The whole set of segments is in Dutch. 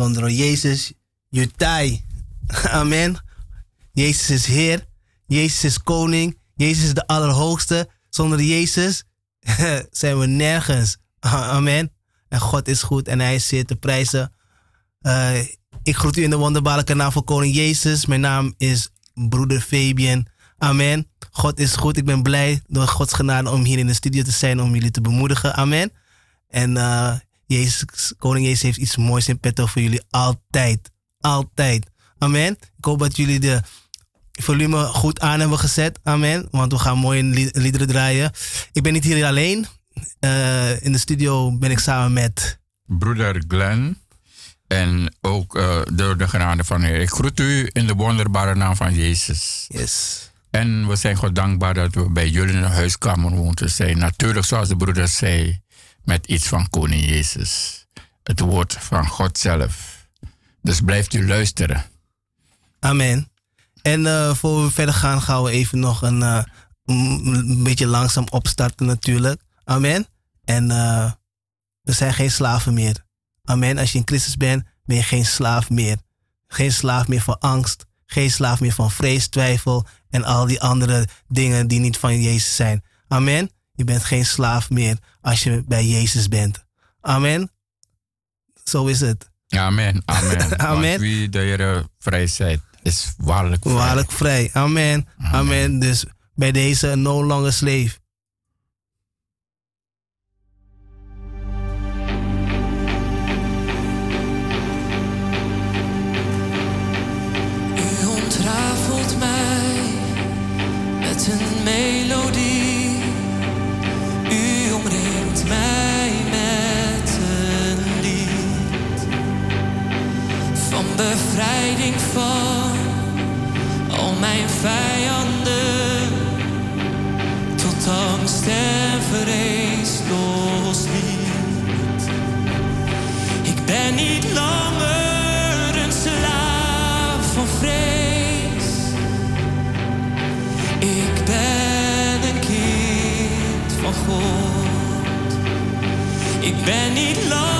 Zonder Jezus, Jutai. Amen. Jezus is Heer. Jezus is Koning. Jezus is de Allerhoogste. Zonder Jezus zijn we nergens. Amen. En God is goed en Hij is zeer te prijzen. Uh, ik groet u in de wonderbaarlijke naam van Koning Jezus. Mijn naam is broeder Fabian. Amen. God is goed. Ik ben blij door Gods genade om hier in de studio te zijn om jullie te bemoedigen. Amen. En uh, Jezus, Koning Jezus heeft iets moois in petto voor jullie. Altijd. Altijd. Amen. Ik hoop dat jullie de volume goed aan hebben gezet. Amen. Want we gaan mooie liederen draaien. Ik ben niet hier alleen. Uh, in de studio ben ik samen met... Broeder Glenn. En ook uh, door de genade van Heer. Ik groet u in de wonderbare naam van Jezus. Yes. En we zijn God dankbaar dat we bij jullie in de huiskamer wonen zijn. Natuurlijk, zoals de broeder zei met iets van Koning Jezus. Het woord van God zelf. Dus blijft u luisteren. Amen. En uh, voor we verder gaan, gaan we even nog een, uh, een beetje langzaam opstarten natuurlijk. Amen. En uh, we zijn geen slaven meer. Amen. Als je in Christus bent, ben je geen slaaf meer. Geen slaaf meer van angst. Geen slaaf meer van vrees, twijfel en al die andere dingen die niet van Jezus zijn. Amen. Je bent geen slaaf meer als je bij Jezus bent. Amen. Zo is het. Amen. Amen. Amen. wie de Heer vrij zet, is waarlijk vrij. Waarlijk vrij. Amen. Amen. Amen. Dus bij deze no longer slave. Bevrijding van al mijn vijanden tot angst en vrees losliet. Ik ben niet langer een slaaf van vrees. Ik ben een kind van God. Ik ben niet langer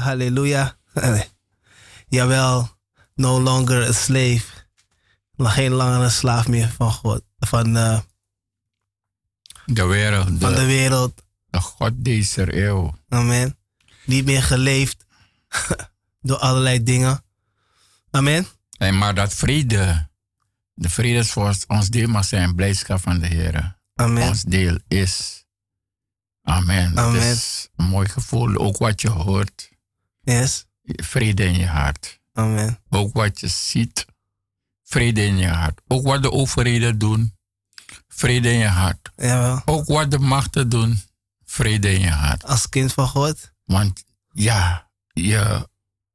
Halleluja, halleluja. Jawel, no longer a slave. Geen langer een slaaf meer van God. Van, uh, de wereld. De, van de wereld. De God deze eeuw. Amen. Niet meer geleefd door allerlei dingen. Amen. En maar dat vrede, de vrede is voor ons deel mag zijn blijdschap van de Heer. Amen. Ons deel is. Amen. Amen. Het is een mooi gevoel, ook wat je hoort. Yes. Vrede in je hart. Amen. Ook wat je ziet. Vrede in je hart. Ook wat de overheden doen. Vrede in je hart. Jawel. Ook wat de machten doen. Vrede in je hart. Als kind van God. Want ja, je,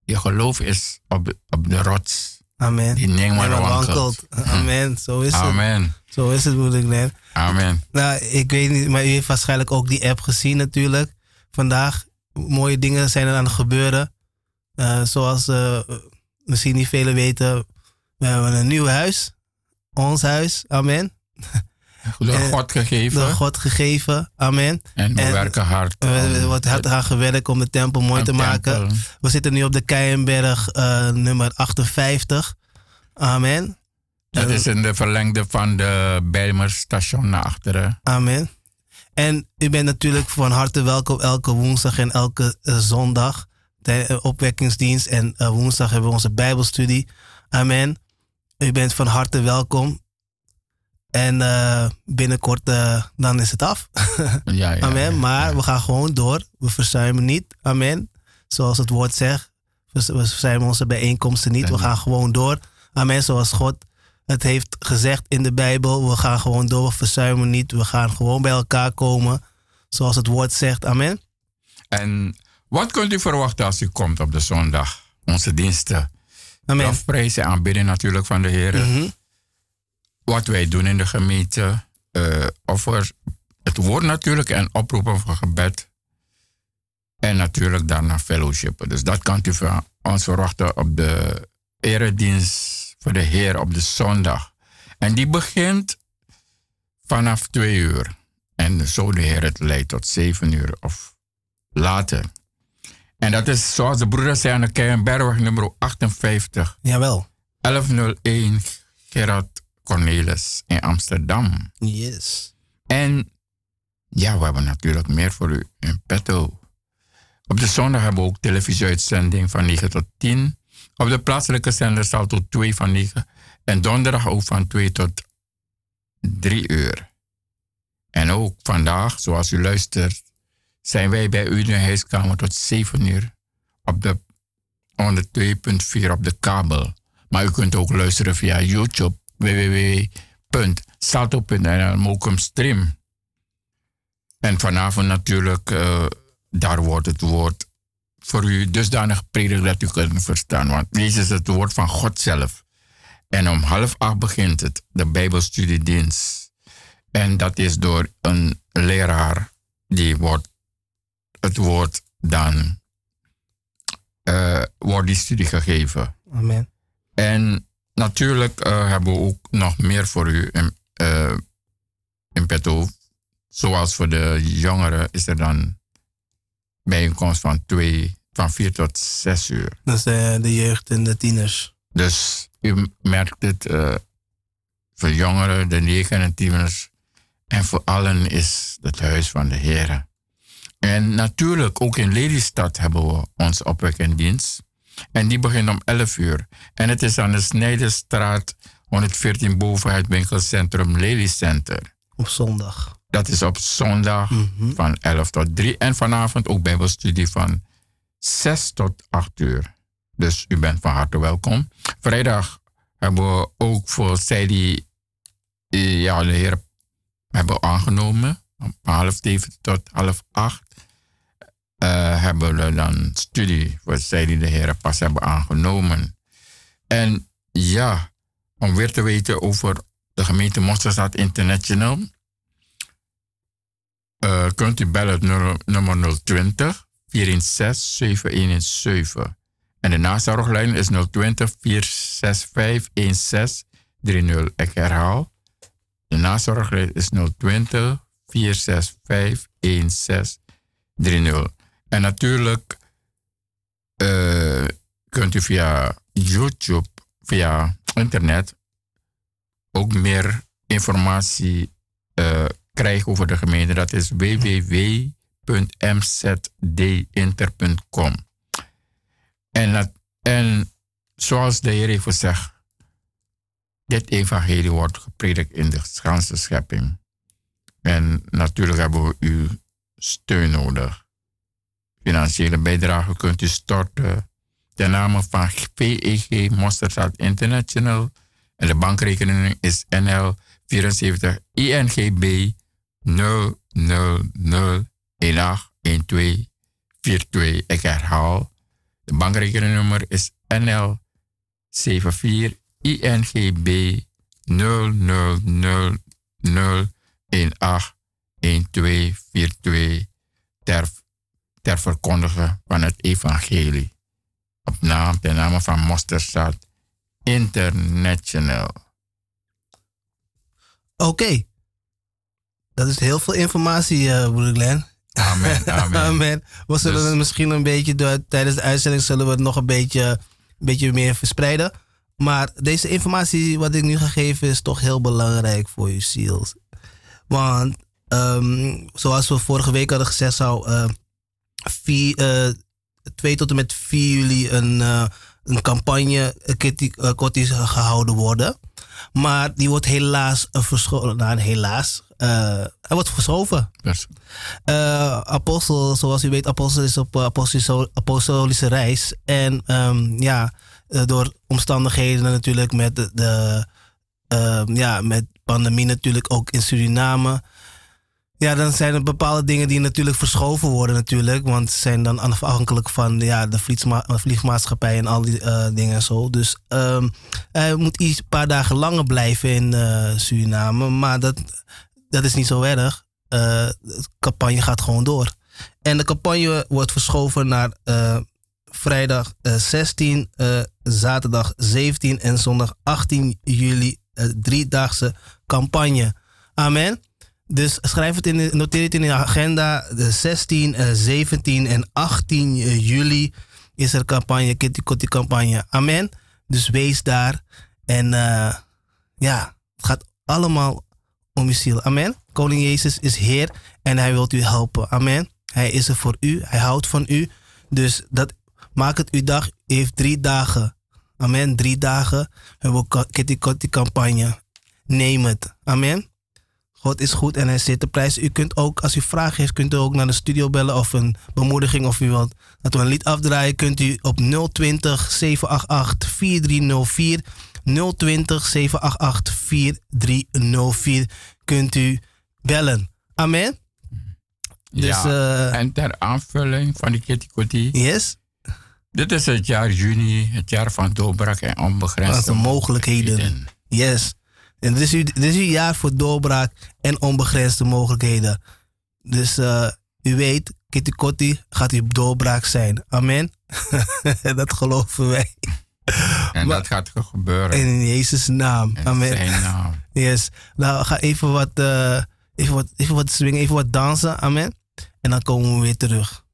je geloof is op, op de rots. Amen. Die niemand wankelt. Amen. Zo is het. Amen. Zo is het, moeder Glenn. Amen. Nou, ik weet niet, maar u heeft waarschijnlijk ook die app gezien natuurlijk. Vandaag, mooie dingen zijn er aan het gebeuren. Eh, zoals eh, misschien niet velen weten, we hebben een nieuw huis. Ons huis, amen. Door Eh, God gegeven. Door God gegeven, amen. En we En werken hard. Om wordt hard gewerkt om de tempel mooi te maken. tempel. We zitten nu op de Keienberg nummer 58. Amen. Dat is in de verlengde van de Bijlmerstation naar achteren. Amen. En u bent natuurlijk van harte welkom elke woensdag en elke eh, zondag. De eh, opwekkingsdienst en eh, woensdag hebben we onze Bijbelstudie. Amen. U bent van harte welkom. En binnenkort dan is het af. Ja, ja, Amen. ja, maar we gaan gewoon door. We verzuimen niet. Amen. Zoals het woord zegt. We we verzuimen onze bijeenkomsten niet. We gaan gewoon door. Amen. Zoals God het heeft gezegd in de Bijbel. We gaan gewoon door. We verzuimen niet. We gaan gewoon bij elkaar komen. Zoals het woord zegt. Amen. En wat kunt u verwachten als u komt op de zondag? Onze diensten. Amen. Lofprijs en aanbidding natuurlijk van de Heer. Mhm. Wat wij doen in de gemeente. over het woord natuurlijk en oproepen van gebed. En natuurlijk daarna fellowshipen. Dus dat kan u van ons verwachten op de eredienst voor de Heer op de zondag. En die begint vanaf twee uur. En zo de Heer het leidt tot zeven uur of later. En dat is zoals de broeders zei aan de Keienbergweg nummer 58. Jawel. 1101 Gerard Cornelis in Amsterdam. Yes. En ja, we hebben natuurlijk meer voor u in petto. Op de zondag hebben we ook televisieuitzending van 9 tot 10. Op de plaatselijke zender zal tot 2 van 9. En donderdag ook van 2 tot 3 uur. En ook vandaag, zoals u luistert, zijn wij bij u in de huiskamer tot 7 uur. Op de 102.4 op de kabel. Maar u kunt ook luisteren via YouTube www.salto.nl Mokum Stream. En vanavond natuurlijk, eh, daar wordt het woord voor u dusdanig gepredikt dat u kunt verstaan. Want deze is het woord van God zelf. En om half acht begint het, de Bijbelstudiedienst. En dat is door een leraar die wordt het woord dan eh, wordt die studie gegeven. Amen. En natuurlijk eh, hebben we ook nog meer voor u in, eh, in petto. Zoals voor de jongeren is er dan bijeenkomst van, twee, van vier tot zes uur. Dat is de, de jeugd en de tieners. Dus u merkt het eh, voor jongeren, de negen en tieners. En voor allen is het huis van de Heer. En natuurlijk, ook in Lelystad hebben we onze opwekkendienst. En die begint om 11 uur. En het is aan de Snijderstraat 114 boven het winkelcentrum Lelycenter. Op zondag. Dat is op zondag Mhm. van 11 tot 3. En vanavond ook bijbelstudie van 6 tot 8 uur. Dus u bent van harte welkom. Vrijdag hebben we ook voor zij die eh, ja, de Heer hebben aangenomen. Om half zeven tot half acht. eh, hebben we dan studie voor zij die de Heer pas hebben aangenomen. En ja, om weer te weten over de gemeente Mosterstad International eh, kunt u bellen het nummer 020 416 7117. En de nazorglijn is 020 465 1630. Ik herhaal. De nazorglijn is 020 465 1630. En natuurlijk eh, kunt u via YouTube, via internet, ook meer informatie uh, krijgen over de gemeente. Dat is www.mzdinter.com. En, en zoals de Heer heeft gezegd, dit evangelie wordt gepredikt in de ganse schepping. En natuurlijk hebben we uw steun nodig. Financiële bijdrage kunt u storten ten name van VEG Mosterdstad International. En de bankrekening is NL 74 INGB 000 42. Ik herhaal. De bankrekeningnummer is NL 74 INGB 0000 1242 ter, ter verkondigen van het evangelie. Op naam, de naam van Mosterdstad International. Oké. Dat is heel veel informatie, uh, broeder Glenn. Amen, amen. amen. We zullen dus, het misschien een beetje, door, tijdens de uitzending zullen we het nog een beetje, een beetje meer verspreiden. Maar deze informatie wat ik nu ga geven is toch heel belangrijk voor je ziel. Want um, zoals we vorige week hadden gezegd, zou uh, vier, uh, 2 tot en met 4 juli een, uh, een campagne gehouden worden. Maar die wordt helaas verschoven. Nou, helaas. Uh, hij wordt verschoven. Yes. Uh, apostel, zoals u weet, apostel is op apostolische reis. En um, ja, door omstandigheden natuurlijk met de, de uh, ja, met pandemie natuurlijk ook in Suriname. Ja, dan zijn er bepaalde dingen die natuurlijk verschoven worden natuurlijk. Want ze zijn dan afhankelijk van ja, de vliegmaatschappij en al die uh, dingen en zo. Dus um, hij moet iets een paar dagen langer blijven in uh, Suriname. Maar dat, dat is niet zo erg. Uh, de campagne gaat gewoon door. En de campagne wordt verschoven naar vrijdag 16, zaterdag 17 en zondag 18 juli. driedaagse campagne. Amen. Dus schrijf het in, noteer het in de agenda. De 16, 17 eh, en 18 eh, juli is er campagne, Kitty Kotti campagne. Amen. Dus wees daar. En ja, het gaat allemaal om je ziel. Amen. Koning Jezus is Heer en Hij wil u helpen. Amen. Hij is er voor u. Hij houdt van u. Dus dat, maak het uw dag. U heeft drie dagen. Amen. Drie dagen hebben we Kitty Kotti campagne. Neem het. Amen. God is goed en hij zit te prijs. U kunt ook, als u vragen heeft, kunt u ook naar de studio bellen of een bemoediging of u wilt dat we een lied afdraaien. Kunt u op 020 788 4304 020 788 4304 kunt u bellen. Amen. Dus, ja, uh, en ter aanvulling van die Kitty Kotti. Yes. Dit is het jaar juni, het jaar van doorbraak en onbegrensde mogelijkheden. Yes. En dit is, uw, dit is uw jaar voor doorbraak en onbegrensde mogelijkheden. Dus uh, u weet, Kitty Kotti gaat uw doorbraak zijn. Amen. dat geloven wij. En maar, dat gaat gebeuren. In Jezus' naam. In Amen. Zijn naam. Yes. Nou, ga even wat, uh, even wat, even wat swingen, even wat dansen. Amen. En dan komen we weer terug.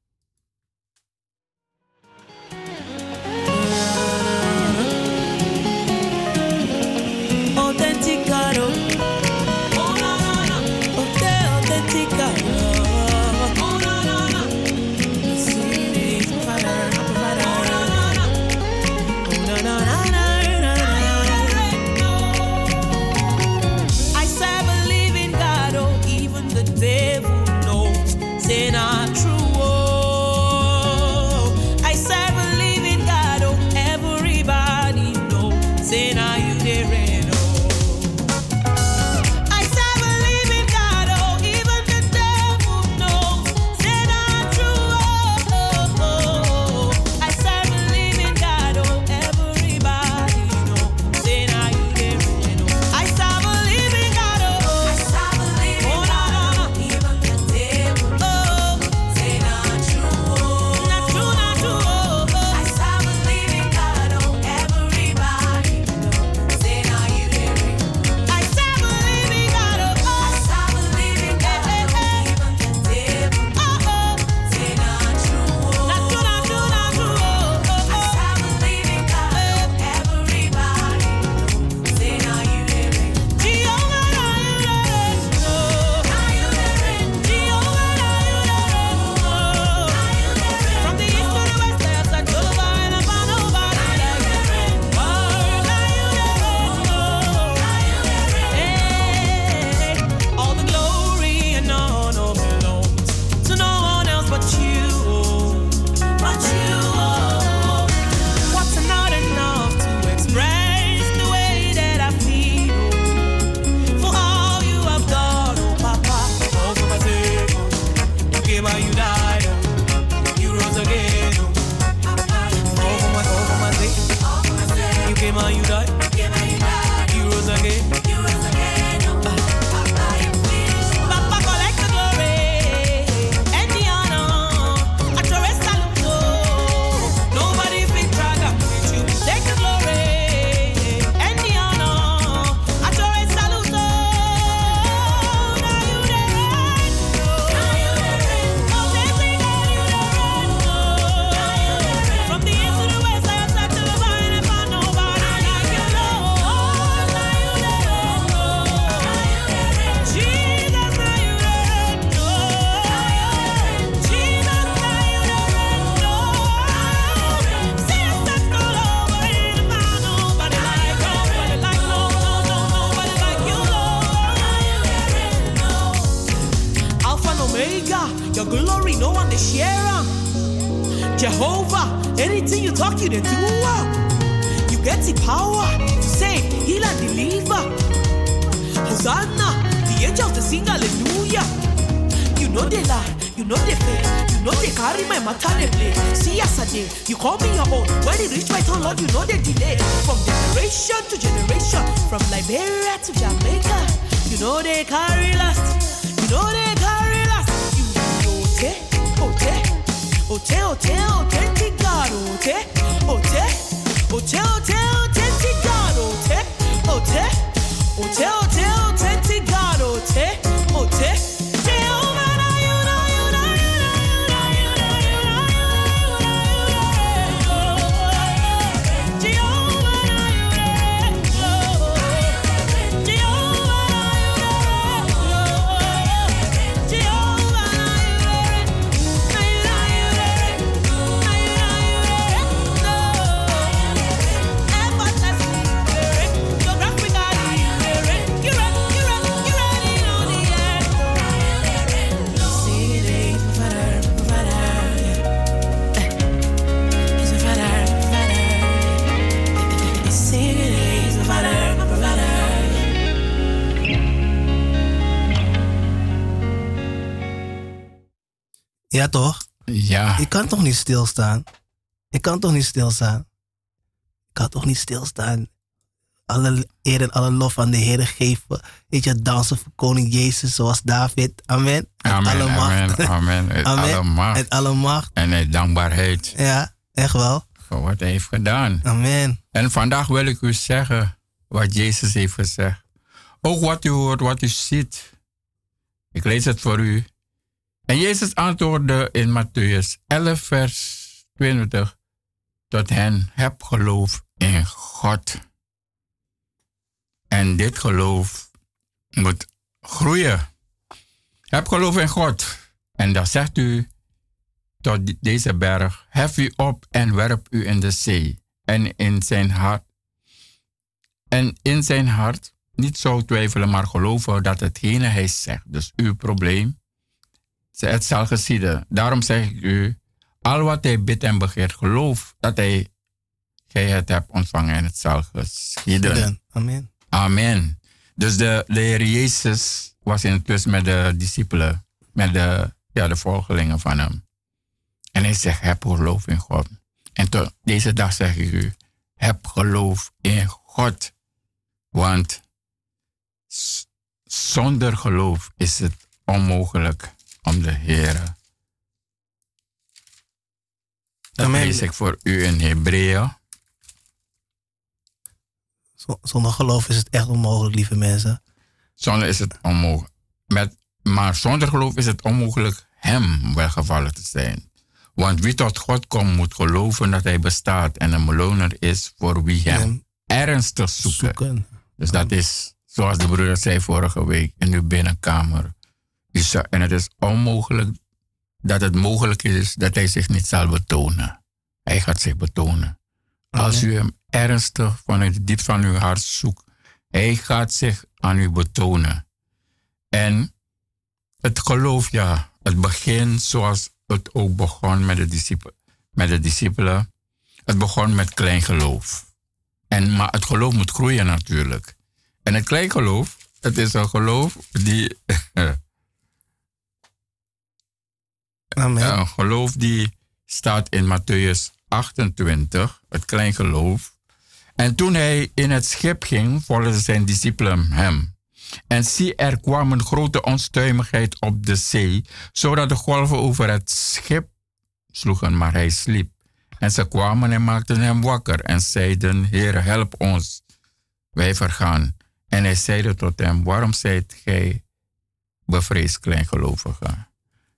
Kan toch niet stilstaan? Ik kan toch niet stilstaan? Ik kan toch niet stilstaan? Alle eer en alle lof aan de Heer geven. Weet je, dansen voor koning Jezus zoals David. Amen. Amen, alle macht. amen, amen. Met Amen. alle macht Met alle macht. en met dankbaarheid Ja, echt wel. voor wat hij heeft gedaan. Amen. En vandaag wil ik u zeggen wat Jezus heeft gezegd. Ook wat u hoort, wat u ziet. Ik lees het voor u. En Jezus antwoordde in Matthäus 11, vers 20 tot hen: Heb geloof in God. En dit geloof moet groeien. Heb geloof in God. En dan zegt u tot deze berg: Hef u op en werp u in de zee. En in zijn hart. En in zijn hart niet zo twijfelen, maar geloven dat hetgene hij zegt, dus uw probleem, het zal geschieden. Daarom zeg ik u, al wat hij bidt en begeert, geloof dat hij, gij het hebt ontvangen en het zal geschieden. Amen. Amen. Dus de, de Heer Jezus was intussen met de discipelen, met de, ja, de volgelingen van hem. En hij zegt, heb geloof in God. En tot deze dag zeg ik u, heb geloof in God. Want zonder geloof is het onmogelijk om de Heer. Dat Amen. lees ik voor u in Hebreeën. Zonder geloof is het echt onmogelijk, lieve mensen. Zonder is het onmogelijk. Met, maar zonder geloof is het onmogelijk hem welgevallen te zijn. Want wie tot God komt, moet geloven dat hij bestaat en een beloner is voor wie hem Hem ernstig zoeken. zoeken. Dus dat is, zoals de broeder zei vorige week, in uw binnenkamer. Zou- En het is onmogelijk dat het mogelijk is dat hij zich niet zal betonen. Hij gaat zich betonen. Als u hem ernstig vanuit het diep van uw hart zoekt, hij gaat zich aan u betonen. En het geloof, ja, het begint zoals het ook begon met de, discipelen, met de discipelen. Het begon met klein geloof. En, maar het geloof moet groeien natuurlijk. En het klein geloof, het is een geloof die, Amen. een geloof die staat in Matthäus 28, het klein geloof. En toen hij in het schip ging, volgden zijn discipelen hem. En zie, er kwam een grote onstuimigheid op de zee, zodat de golven over het schip sloegen, maar hij sliep. En ze kwamen en maakten hem wakker en zeiden, Heer, help ons, wij vergaan. En hij zeide tot hem, waarom zijt gij bevreesd kleingelovigen?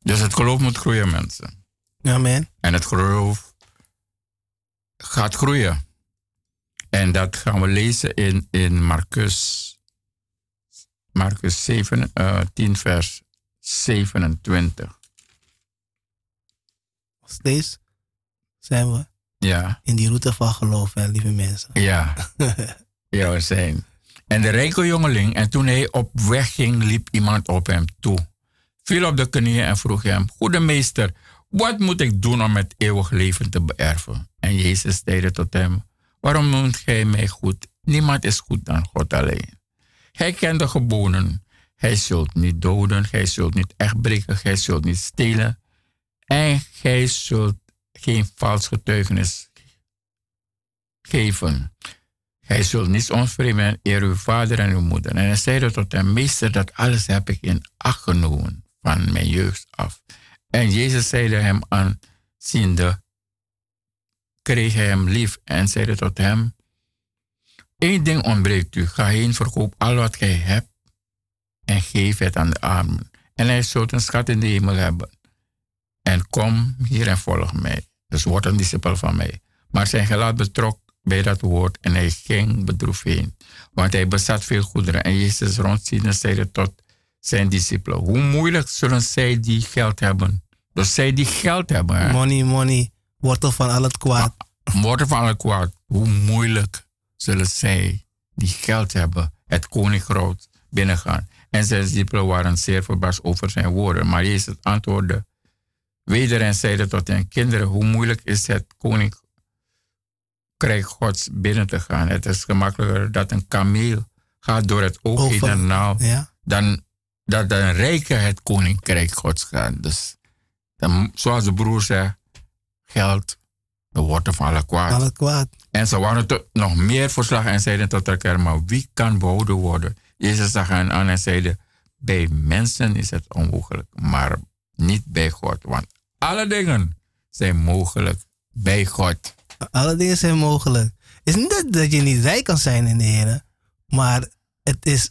Dus het geloof moet groeien, mensen. Amen. En het geloof gaat groeien. En dat gaan we lezen in, in Marcus, Marcus 7, eh, 10, vers 27. Steeds zijn we Ja, in die route van geloof, hè, lieve mensen. ja. ja, we zijn. En de rijke jongeling, en toen hij op weg ging, liep iemand op hem toe, viel op de knieën en vroeg hem: Goede meester, wat moet ik doen om het eeuwig leven te beërven? En Jezus zeide tot hem: Waarom noemt gij mij goed? Niemand is goed dan God alleen. Hij kent de geboden. Hij zult niet doden, gij zult niet echt breken, gij zult niet stelen. En gij zult geen vals getuigenis geven. Gij zult niet onvreemden en eer uw vader en uw moeder. En hij zeide tot hem, meester, dat alles heb ik in acht genomen van mijn jeugd af. En Jezus zeide hem aanziende, kreeg hij hem lief en zeide tot hem, Eén ding ontbreekt u, ga heen, verkoop al wat gij hebt en geef het aan de armen. En hij zult een schat in de hemel hebben. En kom hier en volg mij. Dus word een discipel van mij. Maar zijn gelaat betrok bij dat woord en hij ging bedroefd heen. Want hij bezat veel goederen. En Jezus rondziende zeide tot zijn discipelen. Hoe moeilijk zullen zij die geld hebben? Dus zij die geld hebben. hè? Money, money. Wortel van al het kwaad. Woorden van alle kwaad. Hoe moeilijk zullen zij die geld hebben het koninkrijk binnengaan. En zijn discipelen waren zeer verbaasd over zijn woorden. Maar Jezus antwoordde weder en zeide tot hen, kinderen, hoe moeilijk is het koninkrijk gods binnen te gaan. Het is gemakkelijker dat een kameel gaat door het oog heen Over- en nauw, Ja. dan dat een rijke het koninkrijk gods gaat. Dus dan, zoals de broer zegt, geld, de wortel van alle kwaad. Al het kwaad. En ze waren tot nog meer verslag en zeiden tot elkaar, maar wie kan behouden worden? Jezus zag hen aan en zeide, bij mensen is het onmogelijk, maar niet bij God. Want alle dingen zijn mogelijk bij God. Alle dingen zijn mogelijk. Het is niet dat, je niet rijk kan zijn in de Heer. Maar het is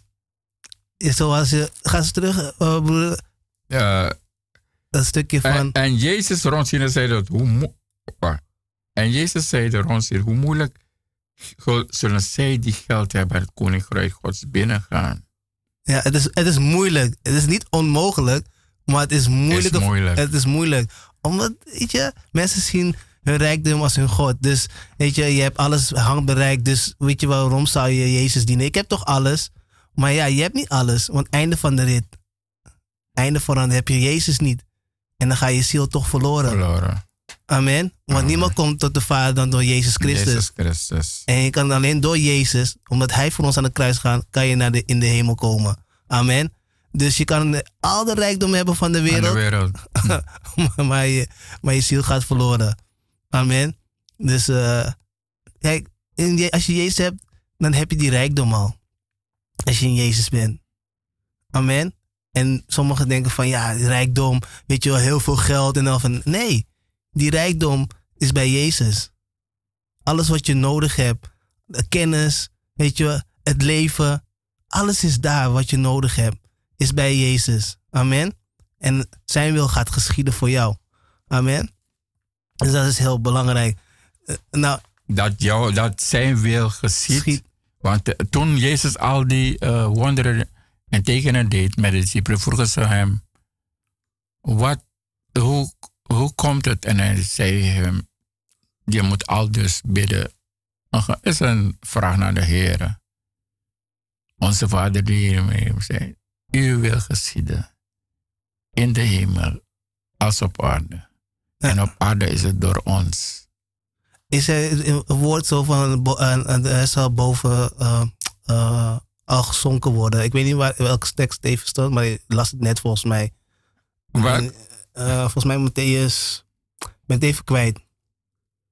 zoals je... Ga eens terug, broeder. Eh, Dat stukje en, van... en Jezus rondziende zei dat, hoe mo-. En Jezus zei de rondziende, hoe moeilijk zullen zij die geld hebben het koninkrijk gods binnengaan. Ja, het is, het is moeilijk. Het is niet onmogelijk, maar het is moeilijk. Is moeilijk. Het is moeilijk. Omdat, weet je, mensen zien hun rijkdom als hun God. Dus, weet je, je hebt alles handbereikt. Dus, weet je, waarom zou je Jezus dienen? Ik heb toch alles? Maar ja, je hebt niet alles. Want einde van de rit, einde van de rit heb je Jezus niet. En dan ga je ziel toch verloren. Verloren. Amen. Want Amen. niemand komt tot de Vader dan door Jezus Christus. Jezus Christus. En je kan alleen door Jezus, omdat Hij voor ons aan de kruis gaat, kan je naar de, in de hemel komen. Amen. Dus je kan al de rijkdom hebben van de Aan de wereld, wereld. maar, je, maar je ziel gaat verloren. Amen. Dus eh, kijk, als je Jezus hebt, dan heb je die rijkdom al. Als je in Jezus bent. Amen. En sommigen denken van ja, rijkdom, weet je wel, heel veel geld en dan van. Nee, die rijkdom is bij Jezus. Alles wat je nodig hebt, de kennis, weet je, wel, het leven, alles is daar wat je nodig hebt, is bij Jezus. Amen. En zijn wil gaat geschieden voor jou. Amen. Dus dat is heel belangrijk. Eh, Nou, dat, jou, dat zijn wil geschiet. Want eh, toen Jezus al die eh, wonderen en tekenen deed met de discipelen, vroegen ze hem, wat, hoe, hoe komt het? En hij zei hem, je moet al dus bidden. Nog is een vraag naar de Heer. Onze Vader die hiermee zei, u wil geschieden in de hemel als op aarde. En op aarde is het door ons. Is er een woord zo van, hij zal boven eh, eh, al gezonken worden. Ik weet niet waar, welke tekst even stond, maar ik las het net volgens mij. En, eh, volgens mij Matthäus, ik ben het even kwijt.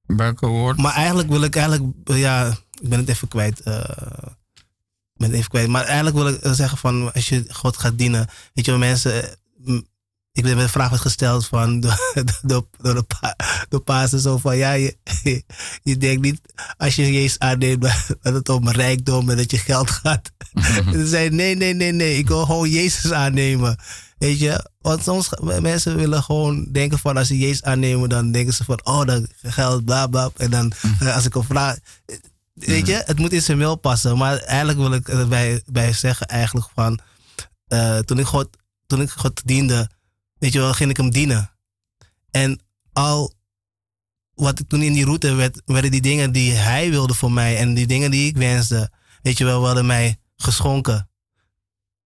Welke woord? Maar eigenlijk wil ik eigenlijk, ja, ik ben het even kwijt. ik ben het even kwijt. Maar eigenlijk wil ik zeggen van, als je God gaat dienen, weet je wel, mensen, ik heb een vraag werd gesteld van, door, door, de pa, door pastors zo van, ja, je, je denkt niet, als je Jezus aanneemt, dat het om rijkdom en dat je geld gaat. Ze zei, nee, nee, nee, nee, ik wil gewoon Jezus aannemen. Weet je, want soms mensen willen gewoon denken van als ze Jezus aannemen, dan denken ze van, oh, dat geld, bla bla. En dan eh, als ik een vraag. Weet je, het moet in zijn mail passen. Maar eigenlijk wil ik erbij bij zeggen, eigenlijk van, eh, toen, ik God, toen ik God diende, weet je wel, ging ik hem dienen. En al wat ik toen in die route werd, werden die dingen die hij wilde voor mij en die dingen die ik wenste, weet je wel, werden mij geschonken.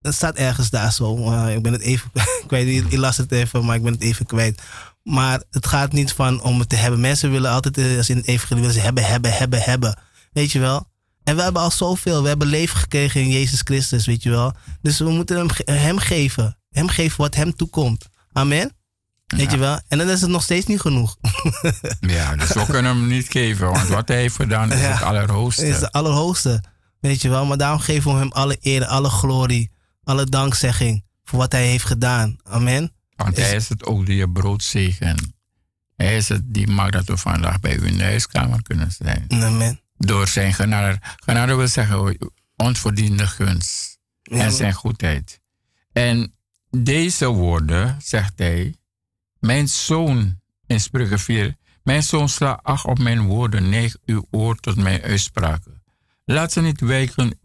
het staat ergens daar zo. ik ben het even kwijt. Ik las het even, maar ik ben het even kwijt. Maar het gaat niet van om het te hebben. Mensen willen altijd, eh, als in het evangelie willen ze hebben, hebben, hebben, hebben. Weet je wel? En we hebben al zoveel. We hebben leven gekregen in Jezus Christus, weet je wel? Dus we moeten hem, hem geven. Hem geven wat hem toekomt. Amen? Weet je wel? En dan is het nog steeds niet genoeg. Ja, dus we kunnen hem niet geven, want wat hij heeft gedaan is Ja. het allerhoogste. is de allerhoogste. Weet je wel? Maar daarom geven we hem alle eer, alle glorie, alle dankzegging voor wat hij heeft gedaan. Amen. Want is- hij is het ook die je brood zegent. Hij is het die maakt dat we vandaag bij u in de huiskamer kunnen zijn. Amen. Door zijn genade. Genade wil zeggen onverdiende gunst. Ja, en zijn goedheid. En deze woorden, zegt hij, mijn zoon, in Spreuken 4, mijn zoon sla acht op mijn woorden, neig uw oor tot mijn uitspraken. Laat ze niet wijken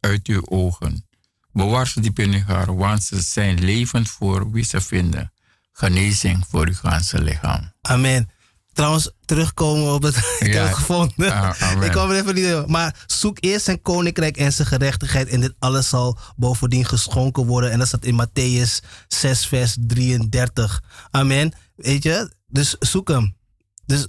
uit uw ogen. Bewaar ze diep hart, want ze zijn levend voor wie ze vinden. Genezing voor uw ganse lichaam. Amen. Trouwens, terugkomen op het ik Ja. heb het gevonden. Ah, ik kwam er even niet Maar zoek eerst zijn koninkrijk en zijn gerechtigheid. En dit alles zal bovendien geschonken worden. En dat staat in Matthäus 6, vers 33. Amen. Weet je? Dus zoek hem. Dus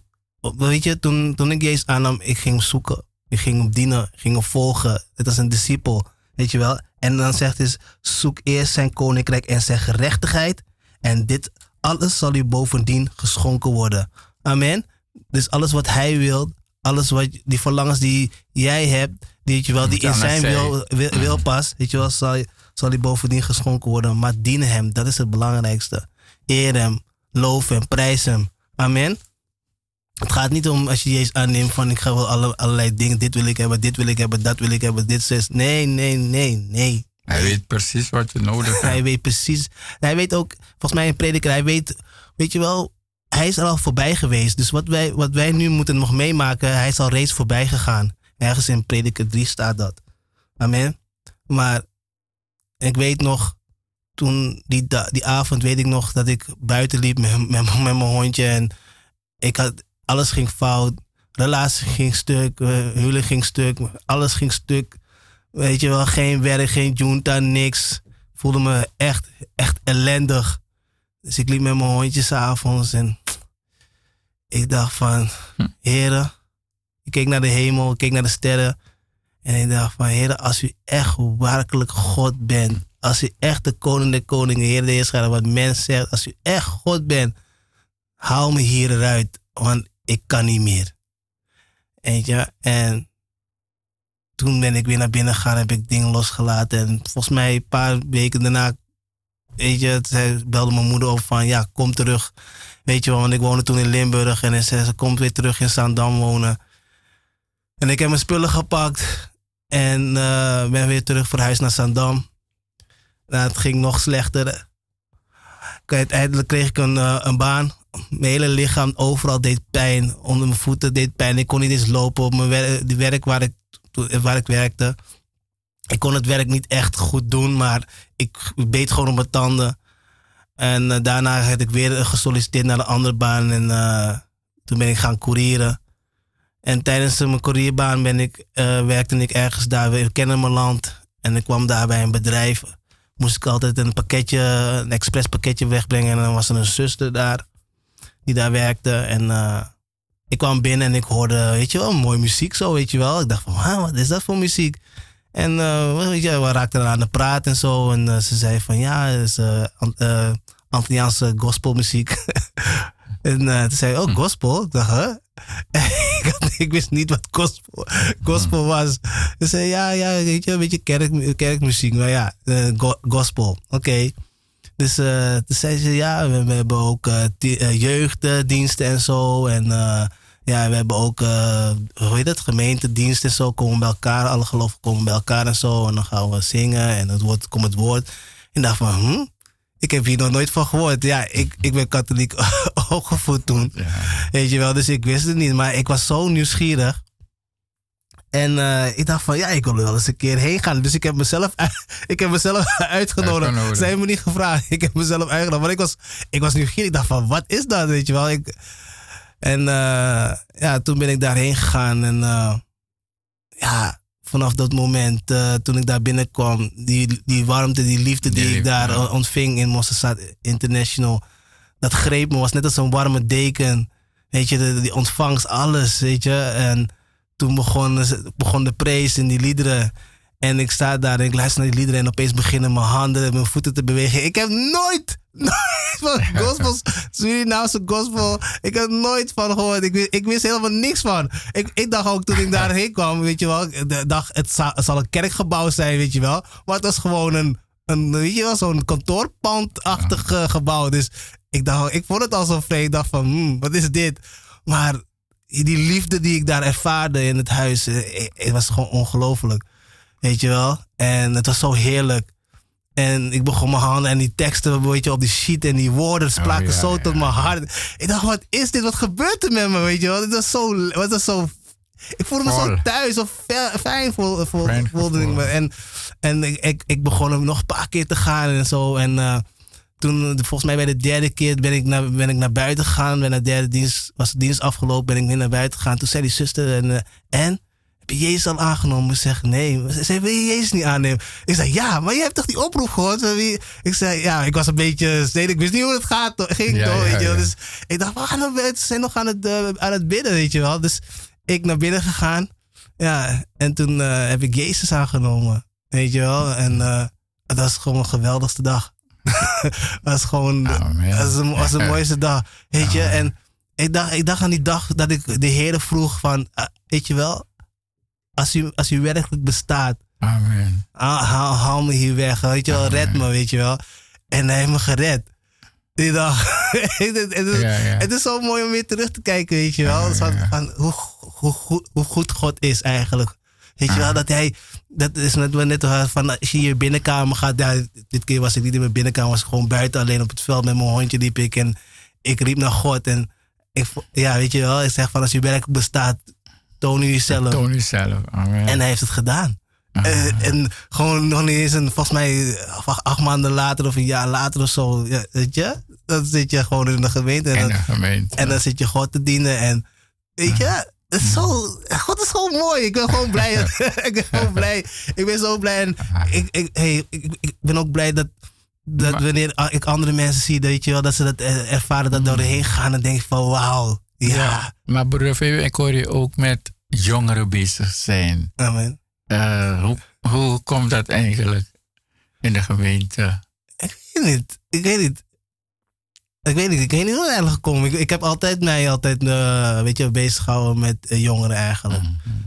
weet je, toen, toen ik Jezus aannam, ik ging hem zoeken. Ik ging hem dienen. Ik ging hem volgen. Het was een discipel. Weet je wel? En dan zegt hij, zoek eerst zijn koninkrijk en zijn gerechtigheid. En dit alles zal u bovendien geschonken worden. Amen. Dus alles wat hij wil, alles wat die verlangens die jij hebt, die, weet je wel, die in zijn wil, wil, wil past, weet je wel, zal, zal die bovendien geschonken worden. Maar dien hem, dat is het belangrijkste. Eer hem, loof hem, prijs hem. Amen. Het gaat niet om als je Jezus aanneemt van ik ga wel alle, allerlei dingen, dit wil ik hebben, dit wil ik hebben, dat wil ik hebben, dit is. Nee, nee, nee, nee. Hij weet precies wat je nodig hebt. Hij weet precies. Hij weet ook, volgens mij een prediker, hij weet, weet je wel, hij is er al voorbij geweest. Dus wat wij, wat wij nu moeten nog meemaken, hij is al reeds voorbij gegaan. Ergens in prediker 3 staat dat. Amen. Maar ik weet nog, toen die, die avond weet ik nog dat ik buiten liep met, met, met mijn hondje. En ik had, alles ging fout. Relatie ging stuk, eh, huwelijk ging stuk, alles ging stuk. Weet je wel, geen werk, geen junta, niks. Voelde me echt, echt ellendig. Dus ik liep met mijn hondje s'avonds en ik dacht van, heren, ik keek naar de hemel, ik keek naar de sterren. En ik dacht van, heren, als u echt werkelijk God bent, als u echt de koning der koningen, heer de heerscharen, wat mens zegt, als u echt God bent, haal me hieruit, want ik kan niet meer. Weet je, en toen ben ik weer naar binnen gegaan, heb ik dingen losgelaten. En volgens mij een paar weken daarna, weet je, belde mijn moeder op van, ja, kom terug. Weet je wel, want ik woonde toen in Limburg en ze komt weer terug in Zaandam wonen. En ik heb mijn spullen gepakt en eh, ben weer terug verhuisd naar Zaandam. Nou, het ging nog slechter. Uiteindelijk kreeg ik een, eh, een baan. Mijn hele lichaam overal deed pijn. Onder mijn voeten deed pijn. Ik kon niet eens lopen op mijn werk, werk waar ik, waar ik werkte. Ik kon het werk niet echt goed doen, maar ik beet gewoon op mijn tanden. En eh, daarna heb ik weer gesolliciteerd naar een andere baan. En eh, toen ben ik gaan courieren. En tijdens mijn courierbaan ben ik, eh, werkte ik ergens daar weer in Kennemerland. En ik kwam daar bij een bedrijf. Moest ik altijd een pakketje, een expres pakketje wegbrengen. En dan was er een zuster daar, die daar werkte. En ik kwam binnen en ik hoorde, weet je wel, mooie muziek zo, weet je wel. Ik dacht van, "Wauw, wat is dat voor muziek? En weet je, we raakten aan de praat en zo. En eh, ze zei van, ja, het is eh, Antilliaanse gospelmuziek. en toen zei ik, oh, gospel? Ik dacht, huh? ik, had- ik wist niet wat gospel, gospel was. Ze zei, ja, ja, weet je, een beetje kerk, kerkmuziek. Maar ja, go- gospel, oké. Dus toen zei ze, ja, we, we hebben ook jeugddiensten en zo. En ja, we hebben ook, eh, hoe heet het, gemeentediensten en zo. Komen bij elkaar, alle gelovigen komen bij elkaar en zo. En dan gaan we zingen en het woord, komt het woord. En ik dacht van, hm? Ik heb hier nog nooit van gehoord. Ja, ik, ik ben katholiek opgevoed toen. Weet je wel, dus ik wist het niet. Maar ik was zo nieuwsgierig. En eh, ik dacht van, ja, ik wil er wel eens een keer heen gaan. Dus ik heb mezelf, ik heb mezelf uitgenodigd. Ze hebben me niet gevraagd. Ik heb mezelf uitgenodigd. Want ik was, ik was nieuwsgierig. Ik dacht van, wat is dat, weet je wel? Ik, en eh, ja, toen ben ik daarheen gegaan. En eh, ja, vanaf dat moment, eh, toen ik daar binnenkwam, die, die warmte, die liefde die, Die ik daar ja. ontving in Mosterstad International, dat greep me, was net als een warme deken. Weet je, de, die ontvangst, alles, weet je. En toen begon, begon de praise en die liederen. En ik sta daar en ik luister naar die liederen en opeens beginnen mijn handen en mijn voeten te bewegen. Ik heb nooit, nooit van gospel, Surinaamse gospel, ik heb nooit van gehoord. Ik, wist- ik wist helemaal niks van. Ik, ik dacht ook toen ik daarheen kwam, weet je wel, dacht het, za- het zal een kerkgebouw zijn, weet je wel. Maar het was gewoon een, een weet je wel, zo'n kantoorpandachtig gebouw. Dus ik dacht, ik vond het al zo vreemd. Ik dacht van, hmm, wat is dit? Maar die liefde die ik daar ervaarde in het huis, eh, eh, het was gewoon ongelooflijk. Weet je wel? En het was zo heerlijk. En ik begon mijn handen en die teksten weet je, op die sheet en die woorden spraken Oh, ja, zo ja, tot mijn hart. Ik dacht, wat is dit? Wat gebeurt er met me? Weet je wel? Het was zo, het was zo ik voelde me zo thuis of fe- fijn voel, voel, Fijn voelde ik me. En, en ik, ik, ik begon hem nog een paar keer te gaan en zo. En eh, toen, volgens mij bij de derde keer, ben ik naar, ben ik naar buiten gegaan. Naar de derde dienst, was de dienst afgelopen, ben ik weer naar buiten gegaan. Toen zei die zuster, en, eh, en? Je Jezus al aangenomen? Ik zeg, nee. Ze zei, wil je Jezus niet aannemen? Ik zei, ja, maar je hebt toch die oproep gehoord? Ik zei, ja, ik was een beetje stedig. Ik wist niet hoe het gaat, ging. Ja, toch, ja, weet je wel. ja. Dus ik dacht, we gaan naar buiten. Ze zijn nog aan het, eh, aan het bidden, weet je wel. Dus ik naar binnen gegaan. Ja, en toen eh, heb ik Jezus aangenomen. Weet je wel. En eh het was gewoon een geweldigste dag. Het was gewoon was een, was een mooiste dag. Weet je. Amen. En ik dacht, ik dacht aan die dag dat ik de Heer vroeg van... weet je wel. Als u, als u werkelijk bestaat. Amen. Haal, haal, me hier weg. Weet je wel. Amen. Red me, weet je wel. En hij heeft me gered. Die dag. het, is- Ja, ja. het is zo mooi om weer terug te kijken, weet je wel. Van, van hoe, hoe, goed- hoe goed God is eigenlijk. Weet je wel, dat hij, dat is net, net van als je je binnenkamer gaat. Ja, dit keer was ik niet in mijn binnenkamer, was ik gewoon buiten alleen op het veld met mijn hondje liep ik. En ik riep naar God. En ik, ja, weet je wel, ik zeg van als u werkelijk bestaat, toon u uzelf. Toon uzelf. Amen. En hij heeft het gedaan. Eh, en gewoon nog niet eens een, volgens mij acht, maanden later of een jaar later of zo. Ja, weet je? Dan zit je gewoon in de gemeente. En, in dan, de gemeente. en dan zit je God te dienen. En weet je, het is zo, God is gewoon mooi. Ik ben gewoon blij. ik ben gewoon blij. Ik ben zo blij. En ik, ik, hey, ik, ik ben ook blij dat, dat wanneer ik andere mensen zie, weet je wel, dat ze dat eh, ervaren, dat doorheen gaan. En denk van wauw. Ja. Maar broeder Febe, ik hoor je ook met jongeren bezig zijn. Amen. Eh, hoe, hoe komt dat eigenlijk in de gemeente? Ik weet niet. Ik weet niet. Ik weet niet. Ik weet niet hoe het eigenlijk gekomen. Ik, ik heb altijd mij altijd, eh, weet je, bezig gehouden met eh, jongeren eigenlijk.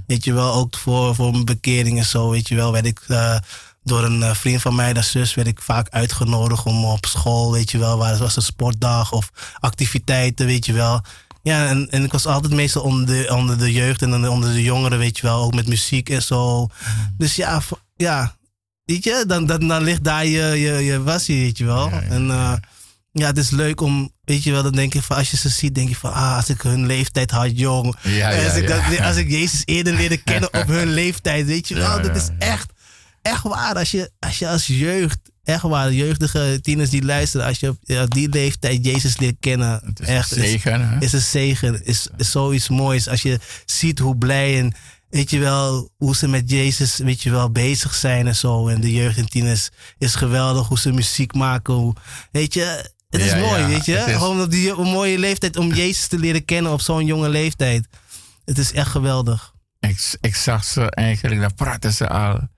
Weet je wel, ook voor, voor mijn bekering en zo, weet je wel, werd ik door een vriend van mij, de zus, werd ik vaak uitgenodigd om op school, weet je wel, waar het was een sportdag of activiteiten, weet je wel. Ja, en, en ik was altijd meestal onder de, onder de jeugd en onder de jongeren, weet je wel, ook met muziek en zo. Dus ja, ja weet je, dan, dan, dan ligt daar je, je, je wassie, weet je wel. Ja, ja, en eh, ja, het is leuk om, weet je wel, dan denk je van, als je ze ziet, denk je van, ah, als ik hun leeftijd had, jong. Ja, ja, als, ik, dat- als ik Jezus eerder leerde kennen op hun leeftijd, weet je wel, dat is echt, echt waar. Als je, als je als jeugd, echt waar, jeugdige tieners die luisteren, als je op die leeftijd Jezus leert kennen, Het is echt, een zegen, hè? is een zegen, is, is zoiets moois. Als je ziet hoe blij en weet je wel, hoe ze met Jezus, weet je wel, bezig zijn en zo. En de jeugd en tieners is geweldig, hoe ze muziek maken. Hoe, weet je, het is Ja, mooi, ja, weet je. is- Gewoon op die op mooie leeftijd om Jezus te leren kennen op zo'n jonge leeftijd. Het is echt geweldig. Ik, ik zag ze eigenlijk, daar praten ze al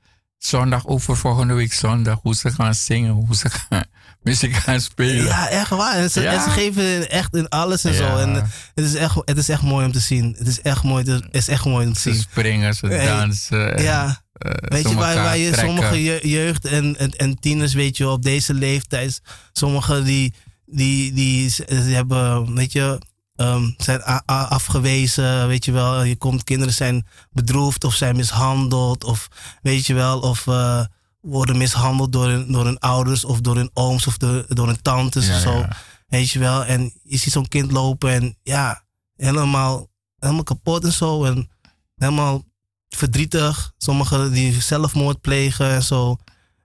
zondag over volgende week zondag. Hoe ze gaan zingen, hoe ze gaan muziek gaan spelen. Ja, echt waar. En ze, Ja. en ze geven echt in alles en Ja. zo. En het is, echt, het is echt mooi om te zien. Het is echt mooi, het is echt mooi om te Ze zien. springen, ze dansen. en, Ja. eh, Weet ze je, waar, je trekken. sommige je- jeugd en, en, en tieners, weet je, op deze leeftijd, sommigen die, die, die, die hebben, weet je, ehm, zijn afgewezen, weet je wel. Je komt, kinderen zijn bedroefd of zijn mishandeld, of weet je wel, of eh, worden mishandeld door hun, door hun ouders of door hun ooms of door, door hun tantes Ja, of zo. ja. Weet je wel, en je ziet zo'n kind lopen en ja, helemaal, helemaal kapot en zo. En helemaal verdrietig. Sommigen die zelfmoord plegen en zo.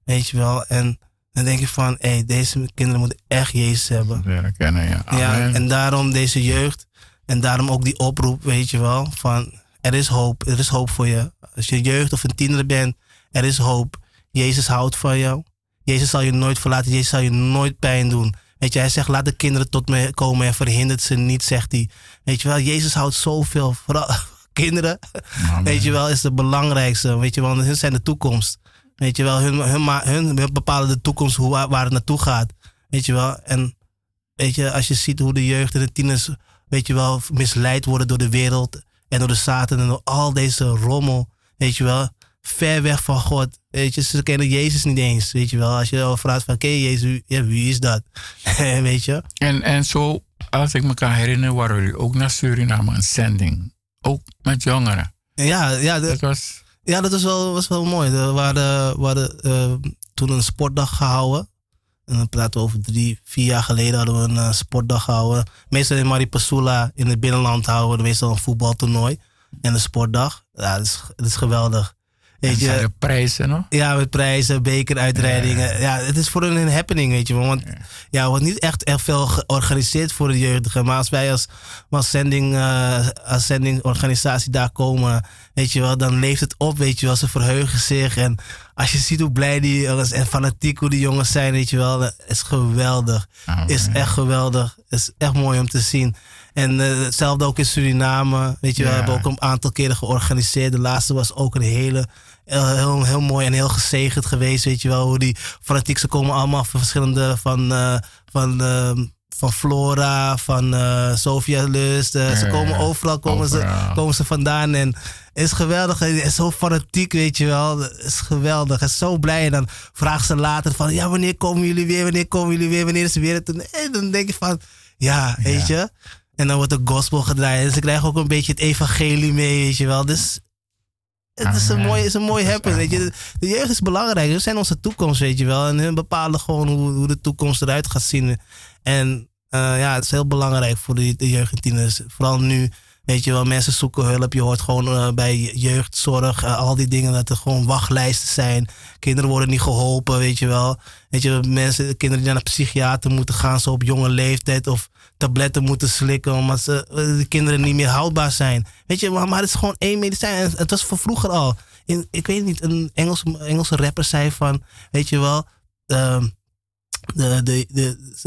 Weet je wel. En dan denk je van, hé, deze kinderen moeten echt Jezus hebben. Leren kennen, ja. Ja, en daarom deze jeugd. En daarom ook die oproep, weet je wel. Van, Er is hoop. Er is hoop voor je. Als je jeugd of een tiener bent, er is hoop. Jezus houdt van jou. Jezus zal je nooit verlaten. Jezus zal je nooit pijn doen. Weet je, hij zegt, laat de kinderen tot me komen en verhindert ze niet, zegt hij. Weet je wel, Jezus houdt zoveel. Vooral kinderen, Amen. weet je wel, is de belangrijkste. Weet je wel, want hun zijn de toekomst. Weet je wel, hun, hun, ma- hun bepalen de toekomst, hoe, waar, het naartoe gaat. Weet je wel, en weet je, als je ziet hoe de jeugd en de tieners, weet je wel, misleid worden door de wereld en door de Satan en door al deze rommel, weet je wel, ver weg van God. Weet je, ze kennen Jezus niet eens, weet je wel. Als je al vraagt van, ken je Jezus? Ja, wie is dat? weet je? En, en zo, als ik me kan herinneren, waren jullie ook naar Suriname een zending. Ook met jongeren. Ja, ja, de- Dat was... Ja, dat was wel, was wel mooi. We hadden, we hadden eh, toen een sportdag gehouden. En dan praten we over drie, vier jaar geleden hadden we een eh, sportdag gehouden. Meestal in Maripasula in het binnenland houden we meestal een voetbaltoernooi. En een sportdag. Ja, dat is, dat is geweldig. Weet je, de prijzen ja, met prijzen, bekeruitrijdingen. Ja, het is voor hun een happening, weet je wel. Want ja, er wordt niet echt, echt veel georganiseerd voor de jeugdigen. Maar als wij als, als, zending, eh, als zendingorganisatie daar komen, weet je wel, dan leeft het op, weet je wel. Ze verheugen zich. En als je ziet hoe blij die jongens en fanatiek hoe die jongens zijn, weet je wel, dat is geweldig. Amen. Is echt geweldig. Is echt mooi om te zien. En eh, hetzelfde ook in Suriname. Weet je Ja. we hebben ook een aantal keren georganiseerd. De laatste was ook een hele, heel, heel, heel mooi en heel gezegend geweest. Weet je wel, hoe die fanatiek, ze komen allemaal van verschillende, van, eh, van, ehm, van Flora, van eh Sofia Lust. ze komen ja. overal, komen, Ze, komen ze vandaan. En het is geweldig. Het is zo fanatiek, weet je wel. Het is geweldig. Het is zo blij. En dan vragen ze later van, ja, wanneer komen jullie weer? Wanneer komen jullie weer? Wanneer is het weer? En dan denk je van, ja, weet je. En dan wordt de gospel gedraaid. Dus ik krijg ook een beetje het evangelie mee, weet je wel. Dus het is een Amen. mooi, is een mooi happen, weet je. De, jeugd is belangrijk. Ze zijn onze toekomst, weet je wel. En hun bepalen gewoon hoe, hoe de toekomst eruit gaat zien. En eh, ja, het is heel belangrijk voor de, de jeugd en tieners. Vooral nu, weet je wel, mensen zoeken hulp. Je hoort gewoon eh, bij jeugdzorg, eh, al die dingen, dat er gewoon wachtlijsten zijn. Kinderen worden niet geholpen, weet je wel. Weet je, mensen, kinderen die naar een psychiater moeten gaan, zo op jonge leeftijd. Of tabletten moeten slikken, omdat ze, eh, de kinderen niet meer houdbaar zijn. Weet je, maar, maar het is gewoon één medicijn. Het was voor vroeger al. Ik weet niet, een Engels, Engelse rapper zei van, weet je wel, ehm, de, de,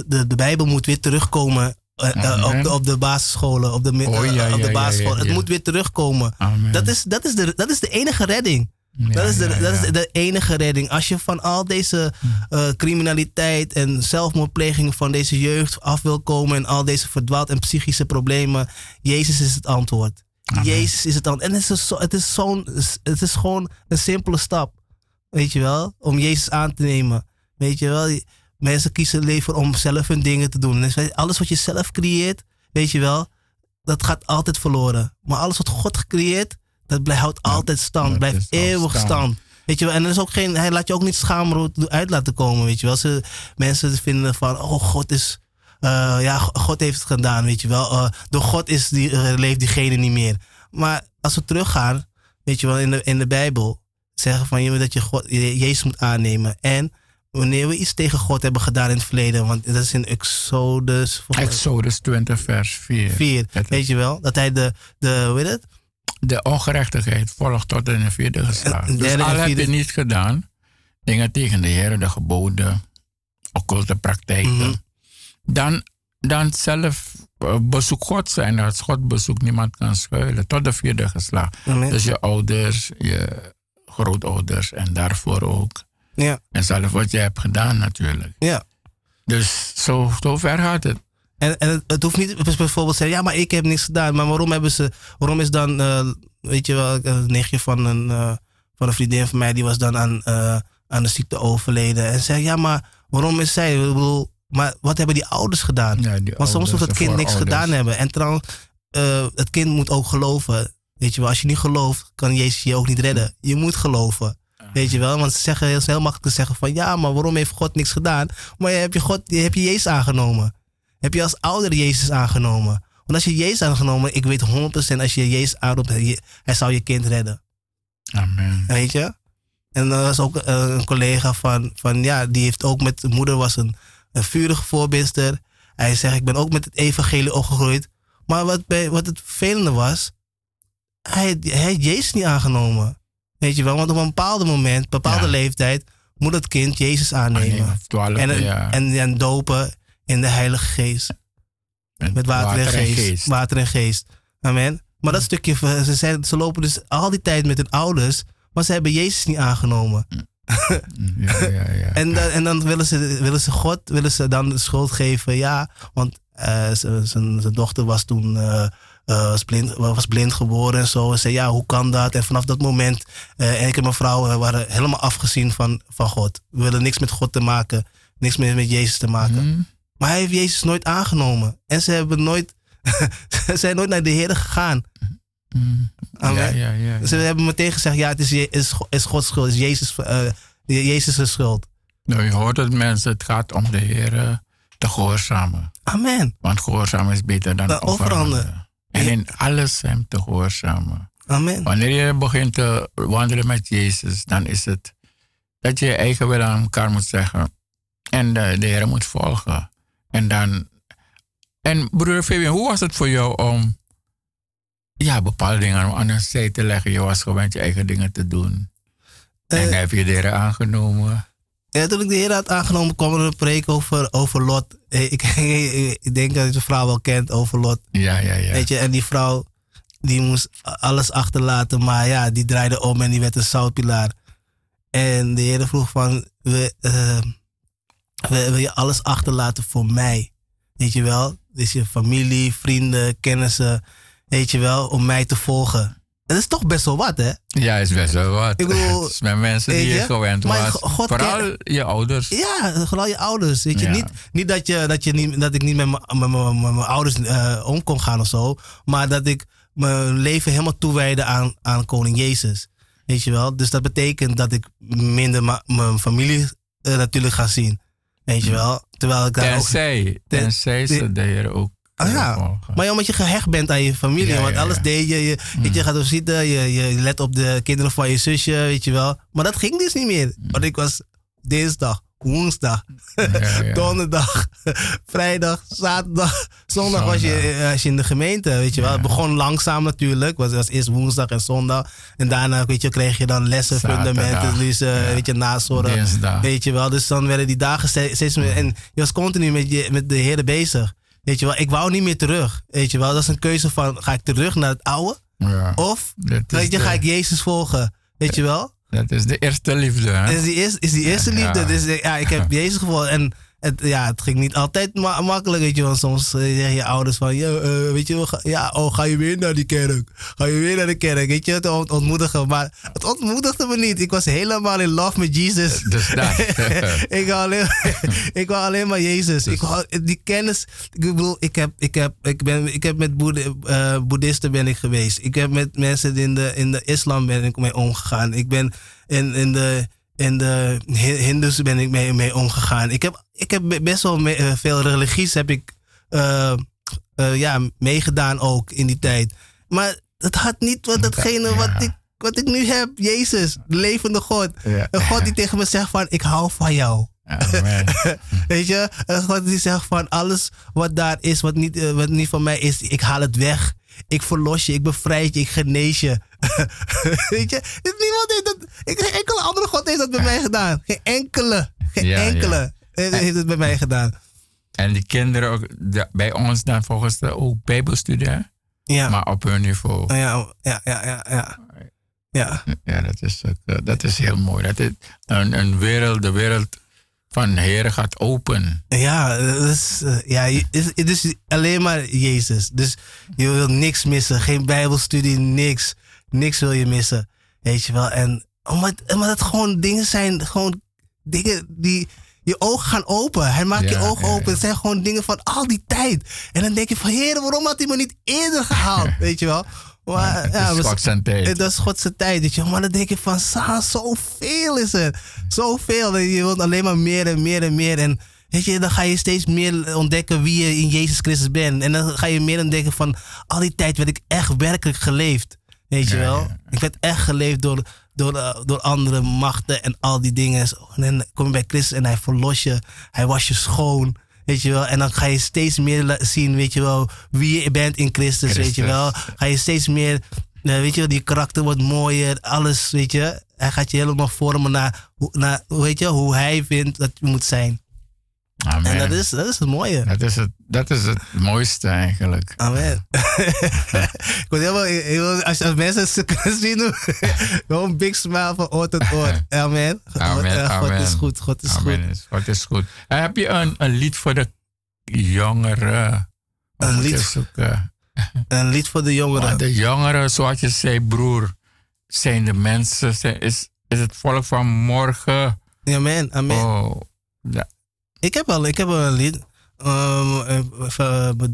de, de Bijbel moet weer terugkomen eh, eh, op, de, op de basisscholen, op de, Oh, ja, eh, op de basisschool. ja, Het moet weer terugkomen. Amen. Dat is, dat, is de, dat is de enige redding. Dat is, de, dat is de enige redding. Als je van al deze criminaliteit en zelfmoordplegingen van deze jeugd af wil komen en al deze verdwaald en psychische problemen, Jezus is het antwoord. Amen. Jezus is het antwoord. En het is, het, is zo'n, het is gewoon een simpele stap. Weet je wel? Om Jezus aan te nemen. Weet je wel? Mensen kiezen leven om zelf hun dingen te doen. Dus alles wat je zelf creëert, weet je wel, dat gaat altijd verloren. Maar alles wat God gecreëerd, dat blijft, houdt altijd stand. Blijft eeuwig stand. stand. Weet je wel, en er is ook geen, hij laat je ook niet schaamrood uit laten komen, weet je wel. Ze, mensen vinden van, oh, God is, eh, ja, God heeft het gedaan, weet je wel. Eh, door God is die, eh, leeft diegene niet meer. Maar als we teruggaan, weet je wel, in de, in de Bijbel, zeggen van je dat je God, je- Jezus moet aannemen. En wanneer we iets tegen God hebben gedaan in het verleden, want dat is in Exodus Exodus 20 vers 4. 4, Het- weet je wel, dat hij de, de heet het? De ongerechtigheid volgt tot in de vierde. Een Dus derde al heb je niet gedaan, dingen tegen de Heer, de geboden, occulte praktijken, Mhm. dan, dan zelf eh, bezoek God zijn. Als God bezoekt, niemand kan schuilen. Tot de vierde geslacht. Amen. Dus je ouders, je grootouders en daarvoor ook. Ja, En zelf wat je hebt gedaan natuurlijk. ja. Dus zo, zo ver gaat het. En, en het, het hoeft niet bijvoorbeeld te zeggen, ja, maar ik heb niks gedaan. Maar waarom hebben ze, waarom is dan, eh, weet je wel, een nichtje van een, eh, van een vriendin van mij, die was dan aan, eh, aan de ziekte overleden. En zei, ja, maar waarom is zij? Ik bedoel, maar wat hebben die ouders gedaan? Ja, die Want soms hoeft het kind niks gedaan hebben. En trouwens, eh, het kind moet ook geloven. Weet je wel, als je niet gelooft, kan Jezus je ook niet redden. Je moet geloven. Weet je wel, want ze zeggen, heel makkelijk te zeggen van ja, maar waarom heeft God niks gedaan? Maar je hebt je, God, heb je Jezus aangenomen. Heb je als ouder Jezus aangenomen? Want als je Jezus aangenomen, ik weet 100% als je Jezus aanroept, hij, zal je kind redden. Amen. Weet je? En er was ook eh, een collega van, van, ja, die heeft ook met, de moeder was een, een vurige voorbidster. Hij zegt, ik ben ook met het evangelie opgegroeid. Maar wat, bij, wat het vervelende was, hij, hij heeft Jezus niet aangenomen. Weet je wel, want op een bepaald moment, bepaalde Ja. leeftijd, moet het kind Jezus aannemen. Ah, nee, twaalf, en, ja. en, en dopen in de Heilige Geest. Met water, en, geest. Water en geest. Amen. Maar dat stukje, ze, zijn, ze lopen dus al die tijd met hun ouders, maar ze hebben Jezus niet aangenomen. Ja, ja, ja. En, dan- en dan willen ze, willen ze God willen ze dan de schuld geven. Ja, want eh, zijn dochter was toen eh, eh, was blind, was blind geboren en zo. En zei, ja, hoe kan dat? En vanaf dat moment, eh en ik en mijn vrouw eh, waren helemaal afgezien van, van God. We willen niks met God te maken. Niks meer met Jezus te maken. Hm? Maar hij heeft Jezus nooit aangenomen. En ze hebben nooit, ze zijn nooit naar de Heer gegaan. Amen. Ja, ja, ja. Ze hebben meteen gezegd, ja, het is, is, is Gods schuld. Het is Jezus, eh, Jezus' schuld. Nou, je hoort het mensen, het gaat om de Heer eh, te gehoorzamen. Amen. Want gehoorzamen is beter dan Dan offeranden. En in alles hem te gehoorzamen. Amen. Wanneer je begint te wandelen met Jezus, dan is het dat je je eigen wil aan elkaar moet zeggen. En de, de Heer moet volgen. En dan. En broeder Fabian, hoe was het voor jou om ja, bepaalde dingen aan een zij te leggen? Je was gewend je eigen dingen te doen. en Eh, heb je de Heer aangenomen? Ja, toen ik de Heer had aangenomen, kwam er een preek over, over Lot. Eh, Ik, ik denk dat je de vrouw wel kent over Lot. Ja, ja, ja. Weet je, en die vrouw die moest alles achterlaten, maar ja, die draaide om en die werd een zoutpilaar. En de Heer vroeg van, we, wil wil je alles achterlaten voor mij? Weet je wel? Dus je familie, vrienden, kennissen, weet je wel, om mij te volgen. Dat is toch best wel wat, hè? Ja, is best wel wat. Ik bedoel, het is met mensen die je je, gewend was. God Vooral je ouders. Ja, vooral je ouders. Weet je, Ja. niet, niet, dat, je, dat, je niet dat ik niet met mijn- ouders eh, om kon gaan of zo. Maar dat ik mijn leven helemaal toewijde aan, aan koning Jezus. Weet je wel? Dus dat betekent dat ik minder mijn familie eh, natuurlijk ga zien. Weet je wel? Terwijl ik daar ook... Tenzij, Ten- tenzij ze de- de Heer ook Ah, ja. Maar ja, omdat je gehecht bent aan je familie. Ja, want ja, alles deed je. Je, weet je, je gaat op zitten, je, je let op de kinderen van je zusje, weet je wel. Maar dat ging dus niet meer. Want ik was dinsdag, woensdag, donderdag, vrijdag, zaterdag, zondag was je, eh, was je in de gemeente, weet je wel. Het begon langzaam natuurlijk. Het was eerst woensdag en zondag. En daarna, weet je, kreeg je dan lessen, Zaterdag. fundamenten, dus, Ja. weet je, nazorgen. Dinsdag. Weet je wel, dus dan werden die dagen steeds, steeds meer. En je was continu met, je, met de heren bezig. Weet je wel, ik wou niet meer terug. Weet je wel, dat is een keuze van: ga ik terug naar het oude? Ja. Of is weet je, de- ga ik Jezus volgen? Weet je wel? Dat is de eerste liefde. Hè? Is die eerste, is die eerste Ja. liefde. Dus eh, ja, ik heb Jezus gevolgd. En het, ja, het ging niet altijd ma- makkelijk, weet je wel. Soms eh, zeggen je ouders van, ja, eh, weet je ja, oh, ga je weer naar die kerk? Ga je weer naar de kerk? Weet je, het ont- ontmoedigen. Maar het ontmoedigde me niet. Ik was helemaal in love met Jesus. Dus dat. ik, wou alleen, ik wou alleen maar Jezus. Ik wou, die kennis. Ik bedoel, ik heb, ik heb, ik ben, ik heb met boeddhi- eh, boeddhisten ben ik geweest. Ik heb met mensen in de, in de islam ben ik mee omgegaan. Ik ben in, in de, in de Hi- Hindoes ben ik mee, mee omgegaan. Ik heb, ik heb be- best wel me- eh, veel religies heb ik eh, eh, ja, meegedaan ook in die tijd. Maar het had niet wat datgene wat, ik, wat ik nu heb. Jezus, de levende God. Ja. Een God die tegen me zegt van, ik hou van jou. Amen. Weet je? Een God die zegt van, alles wat daar is, wat niet, wat niet van mij is, ik haal het weg. Ik verlos je, ik bevrijd je, ik genees je. Weet je? Niemand heeft dat, geen enkele andere God heeft dat bij mij gedaan. Geen enkele, geen ja. enkele heeft- heeft het bij mij gedaan. En die kinderen ook, de- bij ons dan volgens de ook bijbelstudie? Ja. maar op hun niveau. ja, ja, ja, ja, ja. Ja, Ja, dat is, ook, eh, dat is heel mooi. Dat is een, een wereld, de wereld van Heer gaat open. ja, dat is, eh, ja het is, het is alleen maar Jezus. Dus je wil niks missen. Geen bijbelstudie, niks. Niks wil je missen. Weet je wel. En omdat, omdat het gewoon dingen zijn, gewoon dingen die je ogen gaan open. Hij maakt je ogen ja, open. Het zijn gewoon dingen van al die tijd. En dan denk je van, heer, waarom had hij me niet eerder gehaald? Weet je wel. Maar, Het ja, is we- God zijn tijd. Eh, Dat is Godse tijd, weet je. Maar dan denk je van, Sa, zoveel is er. Zoveel. En je wilt alleen maar meer en meer en meer. En weet je, dan ga je steeds meer ontdekken wie je in Jezus Christus bent. En dan ga je meer ontdekken van, al die tijd werd ik echt werkelijk geleefd. Weet je wel? Ik werd echt geleefd door, door, eh, door andere machten en al die dingen. En dan kom je bij Christus en hij verlos je. Hij was je schoon. Weet je wel? En dan ga je steeds meer zien, weet je wel, wie je bent in Christus, weet je Christus. wel. Ga je steeds meer Nee, weet je, die karakter wordt mooier, alles, weet je. Hij gaat je helemaal vormen naar, naar weet je, hoe hij vindt dat je moet zijn. Amen. En dat is, dat is het mooie. dat, is het, dat is het mooiste eigenlijk. Amen. ik word helemaal, als, als mensen het kunnen zien, gewoon een big smile van oor tot oor. Amen. Amen, God, eh, God amen. is goed, God is Amen. goed. Wat is goed. En heb je een, een lied voor de jongeren? Een lied? zoeken. Een lied voor de jongeren. De jongeren, zoals je zei, broer, zijn de mensen, zijn, is, is het volk van morgen. Amen, amen. Oh, ja. Ik heb al, ik heb wel een lied. Ehm, even, eh,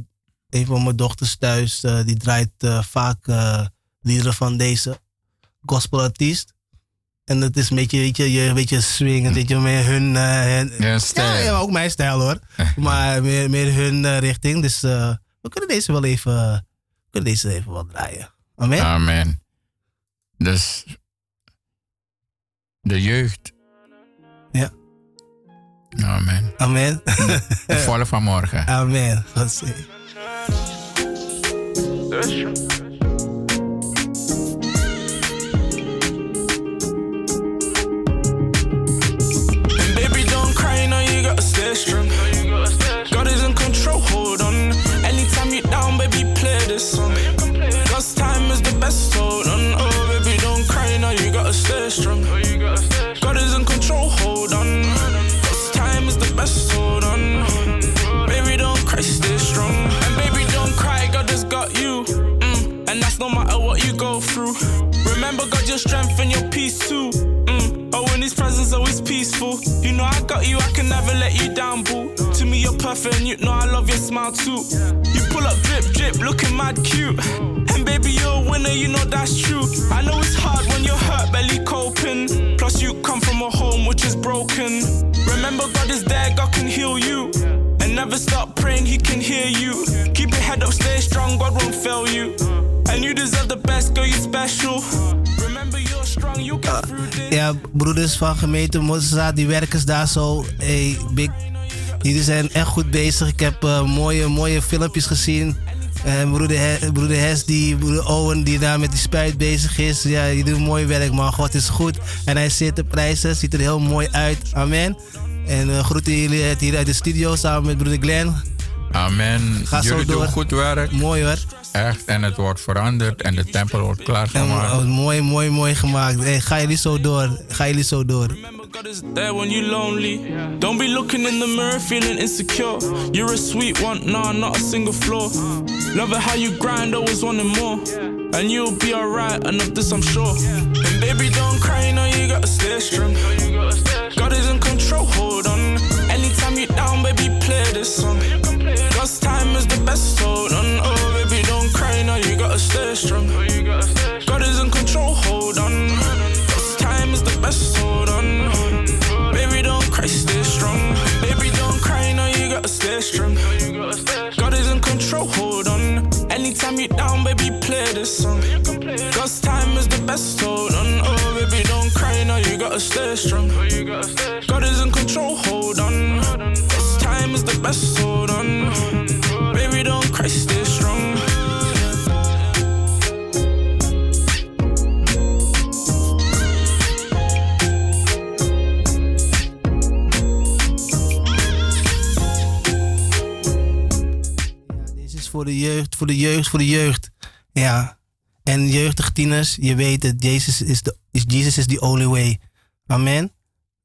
een van mijn dochters thuis, eh, die draait eh, vaak eh, liederen van deze gospelartiest. En het is een beetje, weet je, je, een beetje swingend, weet je, meer hun... eh, hun Ja, stijl. Ja, ook mijn stijl hoor. maar meer, meer hun eh, richting. Dus eh, we kunnen deze wel even, we kunnen deze even wel draaien. Amen. Amen. Dus de jeugd. Amen. Amen. Het volk van morgen. Amen. God zegen. Let you down, boo. To me, you're perfect, and you know, I love your smile too. You pull up, drip, drip, looking mad cute. And baby, you're a winner, you know that's true. I know it's hard when you're hurt, belly coping. Plus, you come from a home which is broken. Remember, God is there, God can heal you. And never stop praying, He can hear you. Keep your head up, stay strong, God won't fail you. And you deserve the best, girl, you're special. Ja, broeders van gemeente Mozart, die werkers daar zo. Hey, big. Jullie zijn echt goed bezig. Ik heb eh, mooie, mooie filmpjes gezien. En broeder, He- broeder Hes, die, broeder Owen, die daar met die spuit bezig is. Ja, je doet mooi werk, man. God is goed. En hij zit de prijzen, ziet er heel mooi uit. Amen. En eh groeten jullie het hier uit de studio samen met broeder Glenn. Amen. Ga zo Jullie doen door. goed werk. Mooi hoor. Echt. En het wordt veranderd. En de tempel wordt En, klaargemaakt. oh, mooi, mooi, mooi gemaakt. Hey, ga jullie zo door. Ga jullie zo door. Remember, God is there when you're lonely. Don't be looking in the mirror feeling insecure. You're a sweet one, nah, not a single flaw. Love it how you grind, always wanting more. And you'll be alright, and of this I'm sure. And baby, don't cry, now you gotta stay strong. God is in control, hold on. Anytime you're down, baby, play this song. God's time is the best, hold on. Strong. God is in control, hold on. Time is the best, hold on. Baby, don't cry, stay strong. Baby, don't cry, now you gotta stay strong. God is in control, hold on. Anytime you're down, baby, play this song. God's time is the best, hold on. Oh, baby, don't cry, now you gotta stay strong. God is in control, hold on. God's time is the best, hold on. Baby, don't cry, stay voor de jeugd, voor de jeugd, voor de jeugd. Ja. En jeugdige tieners, je weet het, Jezus is de is, Jesus is the only way. Amen.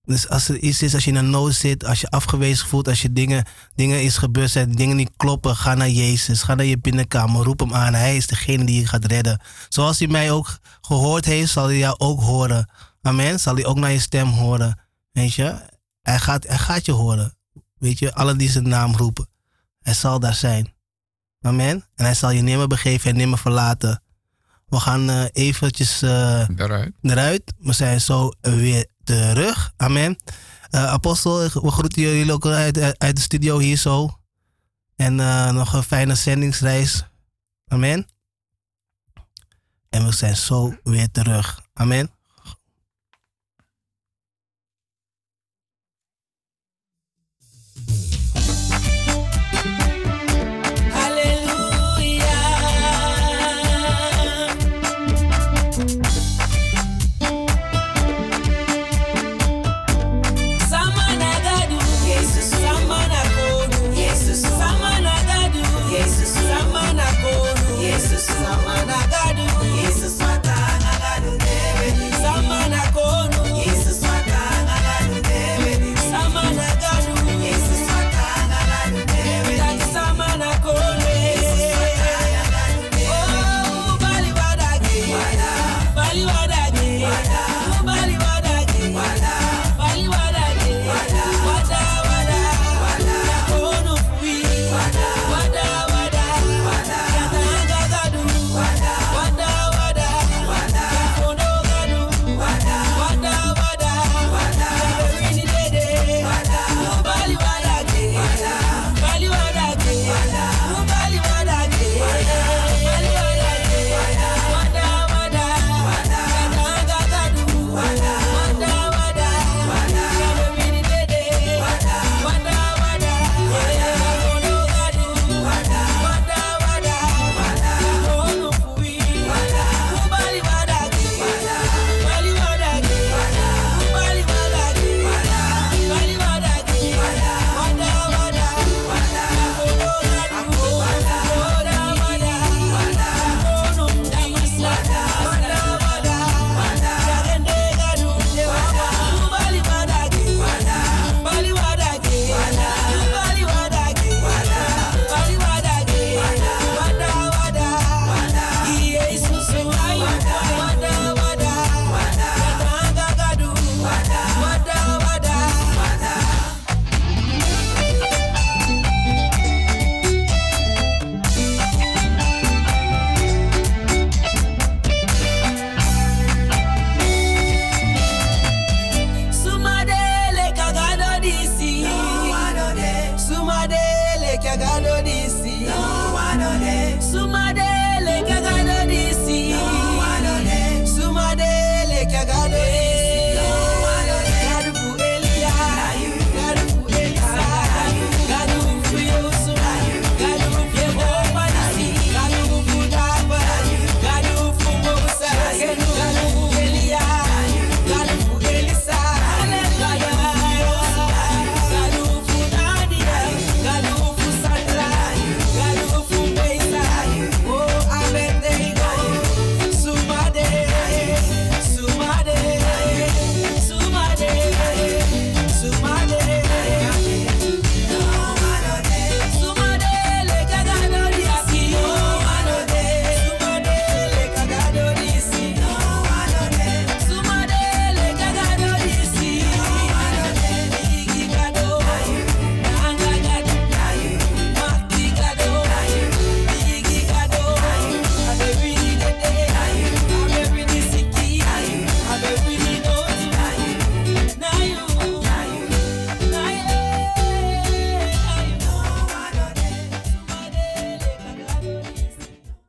Dus als er iets is, als je in een nood zit, als je afgewezen voelt, als je dingen, dingen is gebeurd zijn, dingen niet kloppen, ga naar Jezus. Ga naar je binnenkamer, roep hem aan. Hij is degene die je gaat redden. Zoals hij mij ook gehoord heeft, zal hij jou ook horen. Amen. Zal hij ook naar je stem horen. Weet je? Hij gaat, hij gaat je horen. Weet je, allen die zijn naam roepen. Hij zal daar zijn. Amen. En hij zal je nimmer begeven en nimmer verlaten. We gaan eh, eventjes Daaruit. eruit. We zijn zo weer terug. Amen. Eh, Apostel, we groeten jullie ook uit, uit- de studio hier zo. En nog een fijne zendingsreis. Amen. En we zijn zo weer terug. Amen.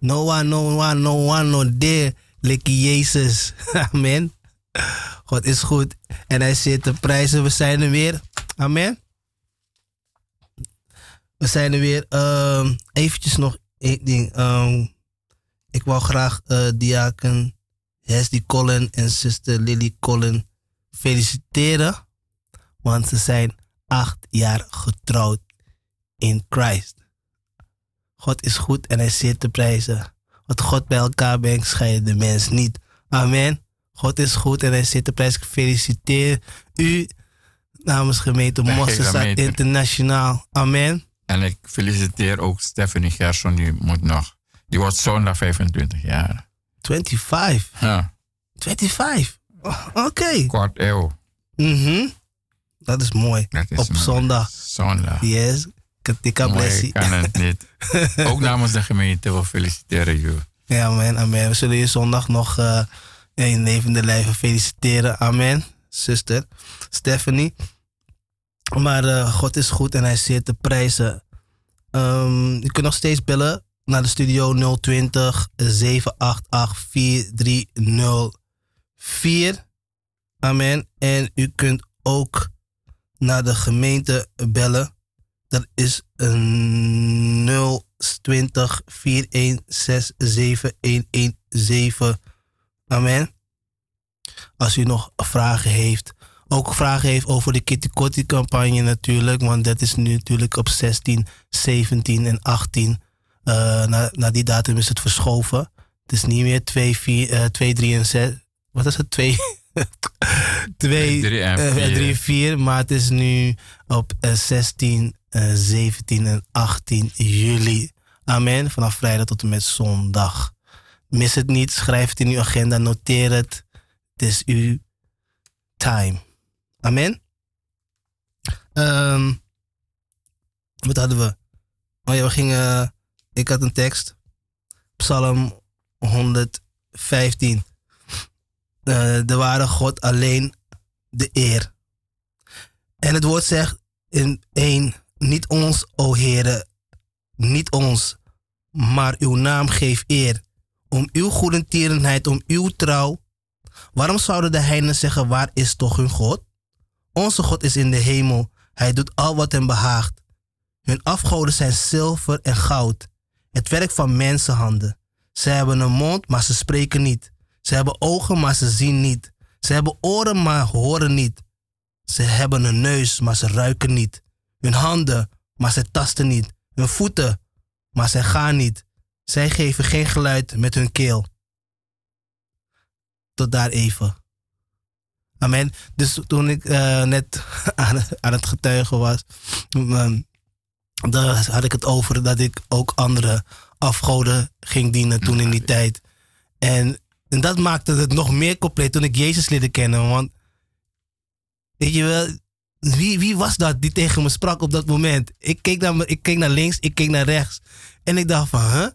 No one, no one, no one, no there. Likkie Jezus. Amen. God is goed. En hij zit te prijzen. We zijn er weer. Amen. We zijn er weer. Ehm eventjes nog één ding. Ehm, ik wou graag eh diaken Hesdy Colin en zuster Lily Colin feliciteren. Want ze zijn acht jaar getrouwd in Christ. God is goed en hij zit te prijzen. Wat God bij elkaar brengt, scheidt de mens niet. Amen. God is goed en hij zit te prijzen. Ik feliciteer u namens gemeente Mosselstad gemeente. Internationaal. Amen. En ik feliciteer ook Stephanie Gerson, die moet nog. Die wordt zondag 25 jaar. 25. Ja, 25. Oh, Oké. kwart eeuw. Mhm. Dat is mooi. Dat is Op mooi. zondag. Zondag. Yes. Blessie. ik kan het niet. ook namens de gemeente, we feliciteren je. Ja, amen, amen. We zullen je zondag nog eh in levende lijven feliciteren. Amen, zuster Stephanie. Maar eh, God is goed en hij is zeer te prijzen. Ehm, je kunt nog steeds bellen naar de studio 020 788 4304. Amen. En u kunt ook naar de gemeente bellen. Dat is een 020 416 7117. Amen. Als u nog vragen heeft. Ook vragen heeft over de Kitty Kotti campagne natuurlijk. Want dat is nu natuurlijk op 16, 17 en 18. Eh na, na die datum is het verschoven. Het is niet meer 2, 4, eh 2 3 en 6. Wat is het? 2, 2, Drie en eh, vier. 3 4. Maar het is nu op eh, 16, eh, 17 en 18 juli. Amen. Vanaf vrijdag tot en met zondag. Mis het niet. Schrijf het in uw agenda. Noteer het. Het is uw time. Amen. Ehm, wat hadden we? Oh ja, we gingen. Ik had een tekst. Psalm 115. Eh, de ware God alleen de eer. En het woord zegt in 1: Niet ons, o Heere, niet ons, maar uw naam geef eer. Om uw goedentierenheid, om uw trouw. Waarom zouden de heidenen zeggen: Waar is toch hun God? Onze God is in de hemel. Hij doet al wat hem behaagt. Hun afgoden zijn zilver en goud, het werk van mensenhanden. Ze hebben een mond, maar ze spreken niet. Ze hebben ogen, maar ze zien niet. Ze hebben oren, maar horen niet. Ze hebben een neus, maar ze ruiken niet. Hun handen, maar ze tasten niet. Hun voeten, maar zij gaan niet. Zij geven geen geluid met hun keel. Tot daar even. Amen. Dus toen ik eh, net aan, aan het getuigen was, ehm, daar had ik het over dat ik ook andere afgoden ging dienen toen in die tijd. En, en dat maakte het nog meer compleet toen ik Jezus leerde kennen. Want weet je wel, wie, wie was dat die tegen me sprak op dat moment? Ik keek, naar, ik keek naar links, ik keek naar rechts. En ik dacht van, huh?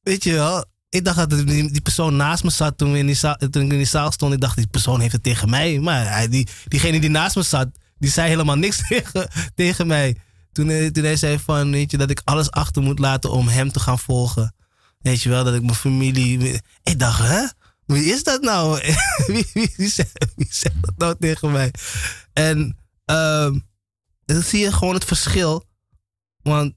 Weet je wel, ik dacht dat die, die persoon naast me zat toen, we in die zaal, toen ik in die zaal stond. Ik dacht, die persoon heeft het tegen mij. Maar hij, die, diegene die naast me zat, die zei helemaal niks tegen, tegen mij. Toen hij, toen hij zei van, weet je, dat ik alles achter moet laten om hem te gaan volgen. Weet je wel, dat ik mijn familie... Ik dacht, hè? Wie is dat nou? wie, wie, wie zegt dat nou tegen mij? En ehm dan zie je gewoon het verschil. Want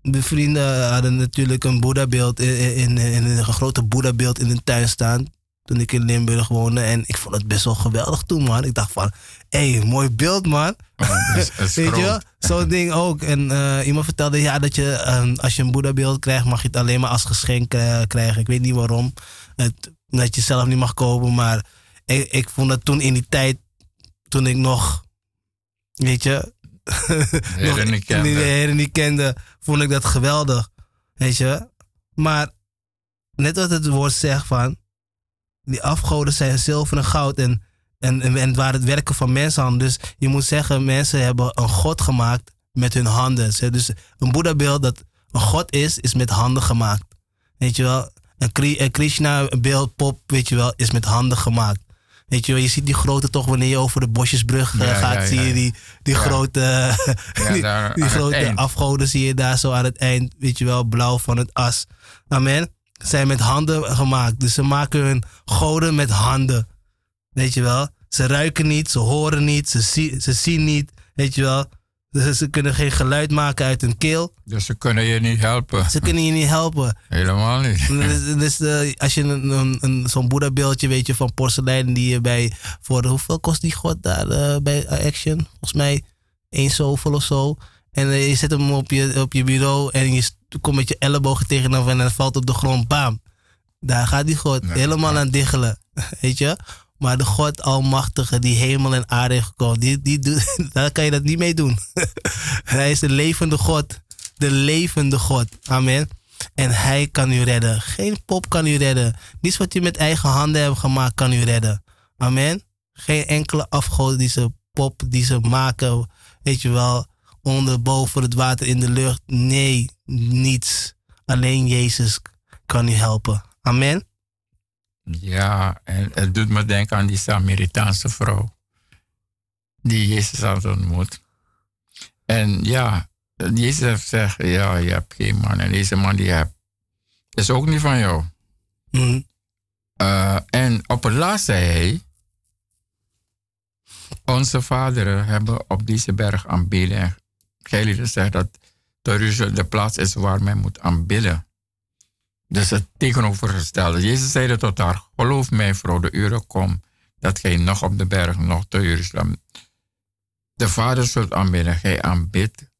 mijn vrienden hadden natuurlijk een Boeddha-beeld in, in, in, een grote Boeddha-beeld in hun tuin staan. Toen ik in Limburg woonde. En ik vond het best wel geweldig toen, man. Ik dacht van, hé, hey, mooi beeld, man. Oh, is- is Weet je, zo'n ding ook. En eh, iemand vertelde, ja, dat je ehm, als je een Boeddha-beeld krijgt, mag je het alleen maar als geschenk eh, krijgen. Ik weet niet waarom. Het, dat je zelf niet mag kopen. Maar ik, ik vond dat toen in die tijd, toen ik nog, weet je, Heren niet kende. die de heren niet kende, vond ik dat geweldig. Weet je? Maar net wat het woord zegt van, die afgoden zijn zilver en goud en, en, en, en het waren het werken van mensenhanden. Dus je moet zeggen, mensen hebben een god gemaakt met hun handen. Dus een Boeddha-beeld dat een god is, is met handen gemaakt. Weet je wel? Een Krishna-beeld, pop, weet je wel, is met handen gemaakt. Weet je je ziet die grote toch wanneer je over de Bosjesbrug eh, Ja, gaat, ja, zie je die, die grote, die, grote afgoden zie je daar zo aan het eind, weet je wel, blauw van het as. Amen. Zijn met handen gemaakt. Dus ze maken hun goden met handen. Weet je wel. Ze ruiken niet, ze horen niet, ze, zie- ze zien niet. Weet je wel. Dus ze kunnen geen geluid maken uit hun keel. Dus ze kunnen je niet helpen. Ze kunnen je niet helpen. Helemaal niet. Dus, dus, eh, als je een, een, een- zo'n Boeddha-beeldje weet je, van porselein die je bij... Voor, hoeveel kost die god daar eh, bij Action? Volgens mij één zoveel of zo. En eh, je zet hem op je, op je bureau en je komt met je ellebogen tegen hem en hij valt op de grond. Bam. Daar gaat die god helemaal aan diggelen. Weet je? Maar de God Almachtige die hemel en aarde heeft gekomen, die, die, daar kan je dat niet mee doen. hij is de levende God. De levende God. Amen. En hij kan u redden. Geen pop kan u redden. Niets wat je met eigen handen hebt gemaakt kan u redden. Amen. Geen enkele afgodische pop die ze maken. Weet je wel. Onder, boven het water, in de lucht. Nee, niets. Alleen Jezus kan u helpen. Amen. Ja, en het doet me denken aan die Samaritaanse vrouw. Die Jezus had ontmoet. En ja, Jezus heeft gezegd, ja, je hebt geen man. En deze man die je hebt, is ook niet van jou. Mhm. Eh, en op het laatst zei hij, onze vaderen hebben op deze berg aanbidden. En Gij zegt dat de plaats is waar men moet aanbidden. Dus het tegenovergestelde. Jezus zeide tot haar, geloof mij vrouw, de uren komt dat gij nog op de berg, nog te Jeruzalem de Vader zult aanbidden. Gij aanbidt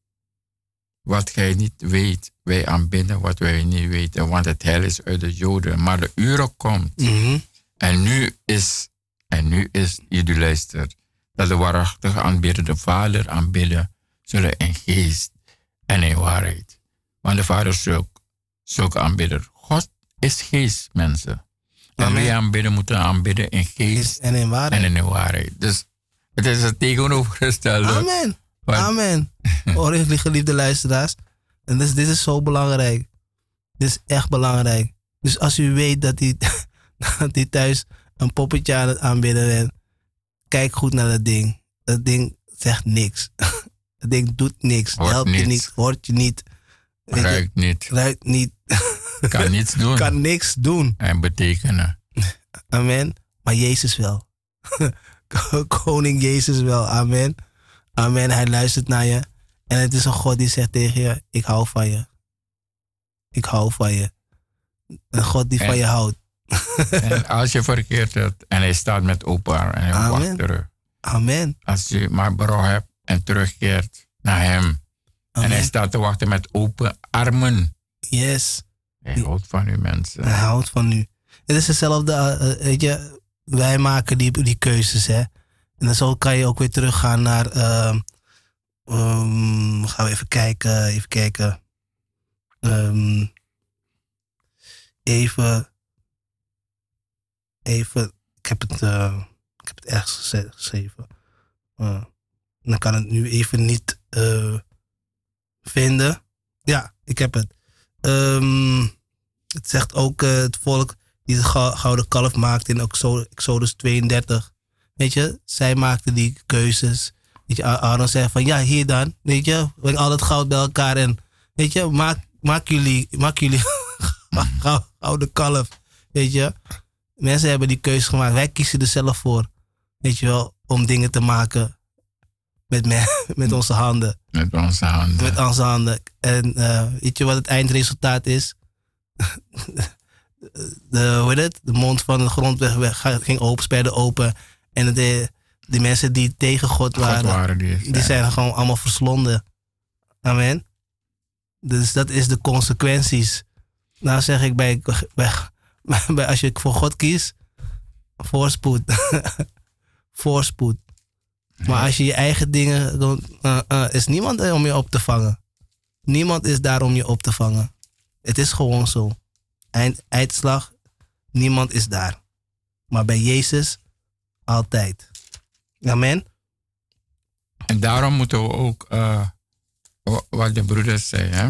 wat gij niet weet. Wij aanbidden wat wij niet weten, want het heil is uit de Joden. Maar de uren komt Mhm. en nu is, en nu is, jullie luistert, dat de waarachtige aanbidden de Vader aanbidden zullen in geest en in waarheid. Want de Vader is zulk, zulke aanbidder. Is geest, mensen. En Amen. wie aanbidden moeten aanbidden in geest En in waarheid. en in waarheid. Dus het is het tegenovergestelde. Amen. Want- Amen. Hoor je, geliefde luisteraars. En dus, dit is zo belangrijk. Dit is echt belangrijk. Dus als u weet dat hij dat thuis een poppetje aan het aanbidden bent, kijk goed naar dat ding. Dat ding zegt niks. Dat ding doet niks. Hoort Helpt je niet. Hoort je niet. Ruikt niet, ruikt niet. Kan niets doen kan niks doen. en betekenen. Amen. Maar Jezus wel. Koning Jezus wel. Amen. Amen. Hij luistert naar je. En het is een God die zegt tegen je: Ik hou van je. Ik hou van je. Een God die En- van je houdt. En als je verkeerd hebt en hij staat met open armen en hij Amen. wacht terug. Amen. Als je maar berouw hebt en terugkeert naar hem. En hij staat te wachten met open armen. Yes. Hij houdt van u mensen. Hij houdt van u. Het is hetzelfde, eh, eh, weet je, wij maken die, die keuzes, hè. En dan zo kan je ook weer teruggaan naar, ehm, gaan we even kijken, even kijken. Ehm, even, even, ik heb het, eh, ik heb het ergens geschreven. Dan kan het nu even niet vinden. Ja, ik heb het. Ehm, het zegt ook eh, het volk die de gou- gouden kalf maakte in Exo- Exodus 32. Weet je, zij maakten die keuzes. Weet je, Aaron zei van ja, hier dan. Weet je, breng al het goud bij elkaar en weet je, maak, maak jullie, maak jullie gouden kalf. Weet je, mensen hebben die keuze gemaakt. Wij kiezen er zelf voor. Weet je wel, om dingen te maken met, me, met onze handen. Met onze handen. Met onze handen. En uh, weet je wat het eindresultaat is? de, hoe heet het? de mond van de grondweg ging open, sperde open. En de, de mensen die tegen God waren, God waren die, die zijn gewoon allemaal verslonden. Amen. Dus dat is de consequenties. Nou zeg ik bij, bij, bij als je voor God kiest, voorspoed. voorspoed. Maar als je je eigen dingen doet, uh, uh, is niemand er om je op te vangen. Niemand is daar om je op te vangen. Het is gewoon zo. Eind, eindslag, niemand is daar. Maar bij Jezus altijd. Amen. En daarom moeten we ook, uh, wat de broeders zei, hè?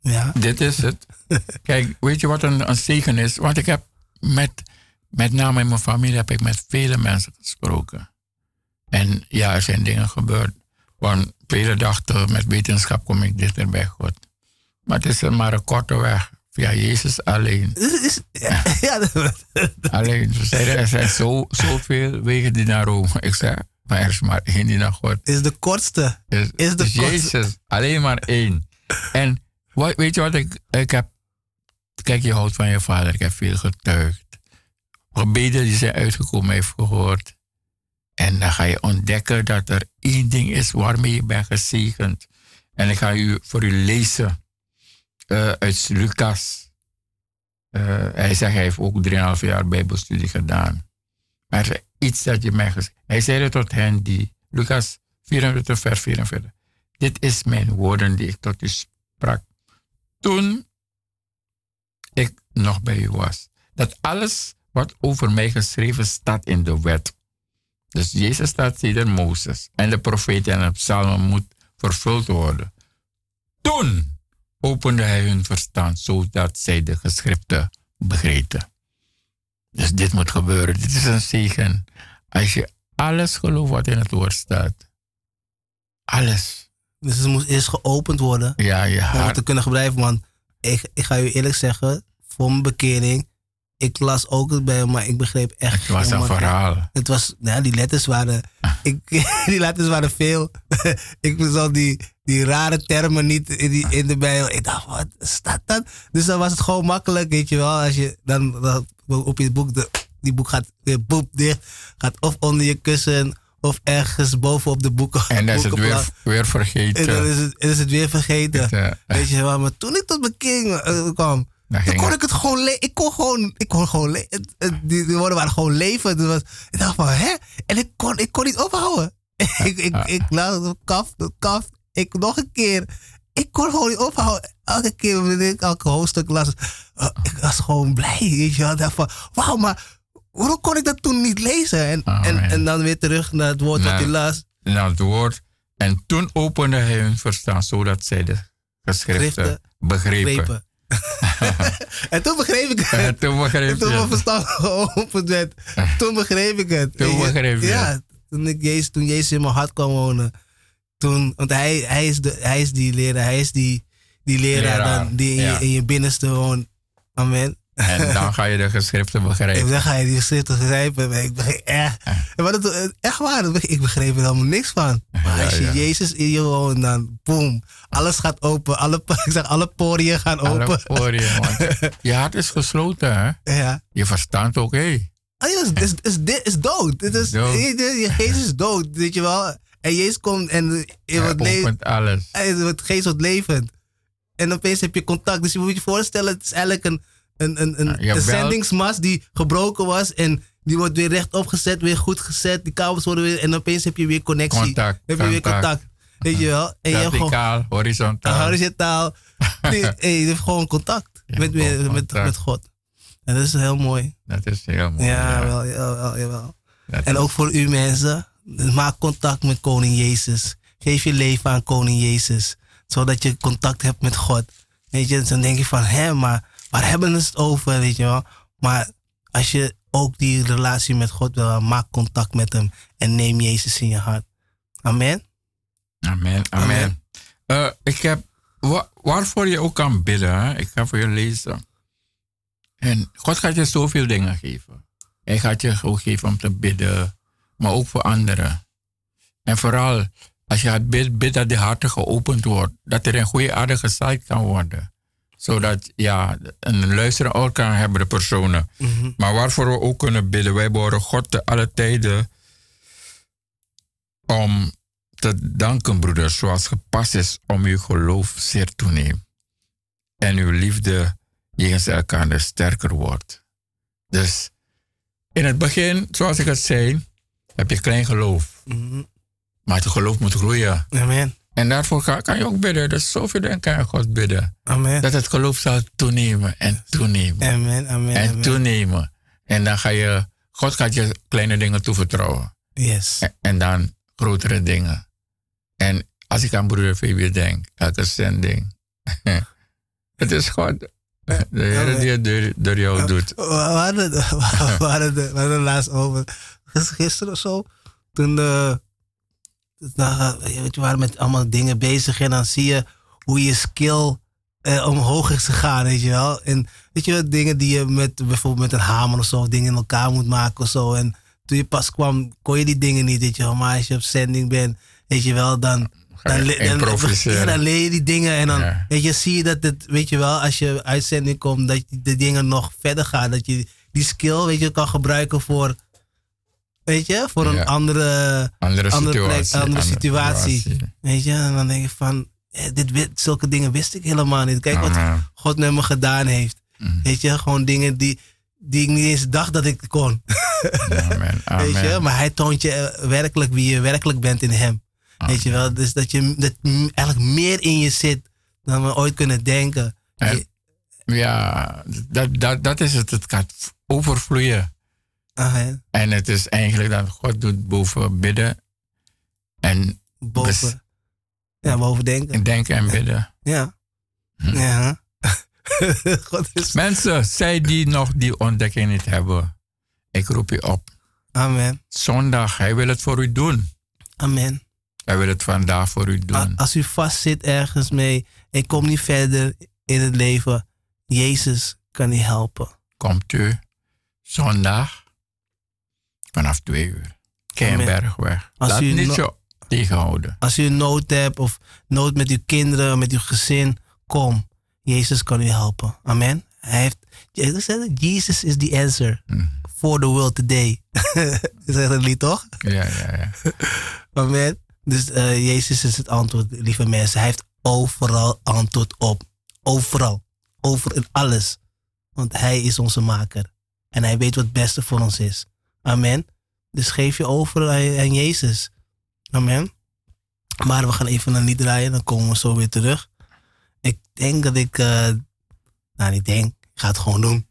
Ja. Dit is het. Kijk, weet je wat een, een zegen is? Want ik heb met, met name in mijn familie heb ik met vele mensen gesproken. En ja, er zijn dingen gebeurd. Want vele dachten, met wetenschap kom ik dichter bij God. Maar het is maar een korte weg. Via Jezus alleen. ja, alleen. Ze zeiden, er zijn zo, zoveel wegen die naar Rome. Ik zei, maar er is maar één die naar God. Is de kortste. Is, is de kortste. Jezus, alleen maar één. En wat, weet je wat ik, ik heb... Kijk, je houdt van je vader. Ik heb veel getuigd. Gebeden die zijn uitgekomen, heeft gehoord. En dan ga je ontdekken dat er één ding is waarmee je bent gezegend. En ik ga u voor u lezen uh, uit Lucas. Uh, hij zegt, hij heeft ook 3,5 jaar bijbelstudie gedaan. Maar iets dat je mij gezegd Hij zei tot hen die, Lucas 44, vers 44. Dit is mijn woorden die ik tot u sprak. Toen ik nog bij u was. Dat alles wat over mij geschreven staat in de wet. Dus Jezus staat in Mozes. En de profeten en de psalmen moet vervuld worden. Toen opende hij hun verstand, zodat zij de geschriften begrepen. Dus dit moet gebeuren. Dit is een zegen. Als je alles gelooft wat in het woord staat. Alles. Dus het moet eerst geopend worden. Ja, ja. Om te kunnen gebruiken. Want ik, ik ga u eerlijk zeggen, voor mijn bekering, ik las ook het bij maar ik begreep echt. Het was een verhaal. Het was, ja, die letters waren, ik, die letters waren veel. ik al die, die rare termen niet in, die, in de Bijbel. Ik dacht, wat staat dat? Dus dan was het gewoon makkelijk, weet je wel. Als je dan, dan op je boek, de, die boek gaat weer boep dicht. Gaat of onder je kussen of ergens bovenop de boeken. En dan is het weer, weer vergeten. En dan is het, is het weer vergeten. Eh, weet je wel, maar toen ik tot mijn king uh, kwam. Dan kon ik het gewoon Ik kon gewoon, ik kon gewoon die, die woorden waren gewoon leven. Dus was, ik dacht van, hè? En ik kon, ik kon niet ophouden. ik, ik, ik, ik kaf, kaf, ik nog een keer. Ik kon gewoon niet ophouden. Elke keer wanneer ik elke hoofdstuk las, uh, ik was gewoon blij. Weet je wel. Ik dacht van, wauw, maar waarom kon ik dat toen niet lezen? En, oh, en, en, dan weer terug naar het woord nou, wat hij las. Naar het woord. En toen opende hij hun verstand, zodat zij de geschriften begrepen. en toen begreep ik het. En toen begreep ik het. Toen mijn verstand geopend werd. Toen begreep ik het. Toen begreep je Ja, toen, ik Jezus, toen Jezus in mijn hart kwam wonen. Toen, want hij, hij, is de, hij is die leraar. Hij is die, die leraar, leraar dan, die in, je, in je binnenste woont. Amen. En dan ga je de geschriften begrijpen. En dan ga je die geschriften begrijpen. Ik begreep echt. Maar dat, echt waar, ik begreep er helemaal niks van. Maar als je Jezus in je woont, dan boem. Alles gaat open. Alle, ik zeg, alle poriën gaan open. Alle poriën, man. Je hart is gesloten, hè? Ja. Je verstand ook, hé. Hey. Ah, is, is, is, is, is dood. Het is, dood. Je, je geest is dood, weet je wel. En Jezus komt en je wordt levend. alles. Het geest wordt levend. En opeens heb je contact. Dus je moet je voorstellen, het is eigenlijk een een, een, een, een zendingsmast die gebroken was. En die wordt weer rechtop gezet, weer goed gezet. Die kabels worden weer. En opeens heb je weer connectie. Contact. Heb je weer contact. Weet je wel? En Verticaal, je horizontaal. Horizontaal. nee, je hebt gewoon contact met, met, met God. En dat is heel mooi. Dat is heel mooi. Ja, ja. wel, jawel, jawel. en ook voor u mensen, maak contact met Koning Jezus. Geef je leven aan Koning Jezus. Zodat je contact hebt met God. Weet je, dan denk je van, hé, maar waar hebben we het over, weet je wel. Maar als je ook die relatie met God wil, maak contact met hem en neem Jezus in je hart. Amen. Amen, amen. Uh, ik heb, wa waarvoor je ook kan bidden, hè? ik ga voor je lezen. En God gaat je zoveel dingen geven. Hij gaat je ook geven om te bidden, maar ook voor anderen. En vooral, als je gaat bidden, bid dat de harten geopend wordt. Dat er een goede aarde gezaaid kan worden. Zodat, ja, een luisteren oor kan hebben, de personen. Mhm. Maar waarvoor we ook kunnen bidden. Wij behoren God te alle tijden om te danken, broeders, zoals gepast is om uw geloof zeer toeneemt. En uw liefde jegens elkaar sterker wordt. Dus in het begin, zoals ik het zei, heb je klein geloof. Mhm. Maar het geloof moet groeien. Amen. En daarvoor kan, je ook bidden. Dus zoveel dingen kan je God bidden. Amen. Dat het geloof zal toenemen en toenemen. Amen. Amen. en amen. toenemen. En dan ga je, God gaat je kleine dingen toevertrouwen. Yes. En, en dan grotere dingen. En als ik aan broeder Fabio denk, elke zending. het is God. De Heer die het door, door jou doet. We hadden, we hadden, we hadden laatst over, gisteren of zo, toen de, nou, weet je, waren met allemaal dingen bezig en dan zie je hoe je skill eh, omhoog is gegaan, weet je wel. En weet je wel, dingen die je met bijvoorbeeld met een hamer of zo, dingen in elkaar moet maken of zo. En toen je pas kwam, kon je die dingen niet, weet je wel. Maar als je op zending bent, weet je wel, dan... Dan leer je die dingen en dan Ja. weet je, zie je dat het, weet je wel, als je uitzending komt, dat de dingen nog verder gaan. Dat je die skill, weet je, kan gebruiken voor, weet je, voor een Ja. andere, Andere andere, situatie. plek, andere situatie. situatie. Weet je, en dan denk je van, eh, dit, zulke dingen wist ik helemaal niet. Kijk wat Amen. God met me gedaan heeft. Mm. Weet je, gewoon dingen die, die ik niet eens dacht dat ik kon. Amen. Weet je, Amen. maar hij toont je eh, werkelijk wie je werkelijk bent in hem. Weet je wel, dus dat je dat eigenlijk meer in je zit dan we ooit kunnen denken. En- Ja, dat, dat, dat is het. Het gaat overvloeien. Amen. En het is eigenlijk dat God doet boven bidden en Boven. Ja, boven denken. denken en bidden. Ja. Hm. Ja. God is. Mensen, zij die nog die ontdekking niet hebben, ik roep je op. Amen. Zondag, hij wil het voor u doen. Amen. Hij wil het vandaag voor u doen. Als u vastzit ergens mee, ik kom niet verder in het leven, Jezus kan u helpen. Komt u zondag vanaf twee uur. Keienbergweg. Laat u niet zo tegenhouden. Als u nood hebt of nood met uw kinderen, met uw gezin, kom. Jezus kan u helpen. Amen. Hij heeft, Jezus Jesus is the answer Hm. for the world today. is dat lied toch? Ja, ja, ja. Amen. Dus eh, Jezus is het antwoord, lieve mensen. Hij heeft overal antwoord op. Overal. Over in alles. Want hij is onze maker. En hij weet wat het beste voor ons is. Amen. Dus geef je over aan, Jezus. Amen. Maar we gaan even een lied draaien. Dan komen we zo weer terug. Ik denk dat ik... eh, nou, niet denk. Ik ga het gewoon doen.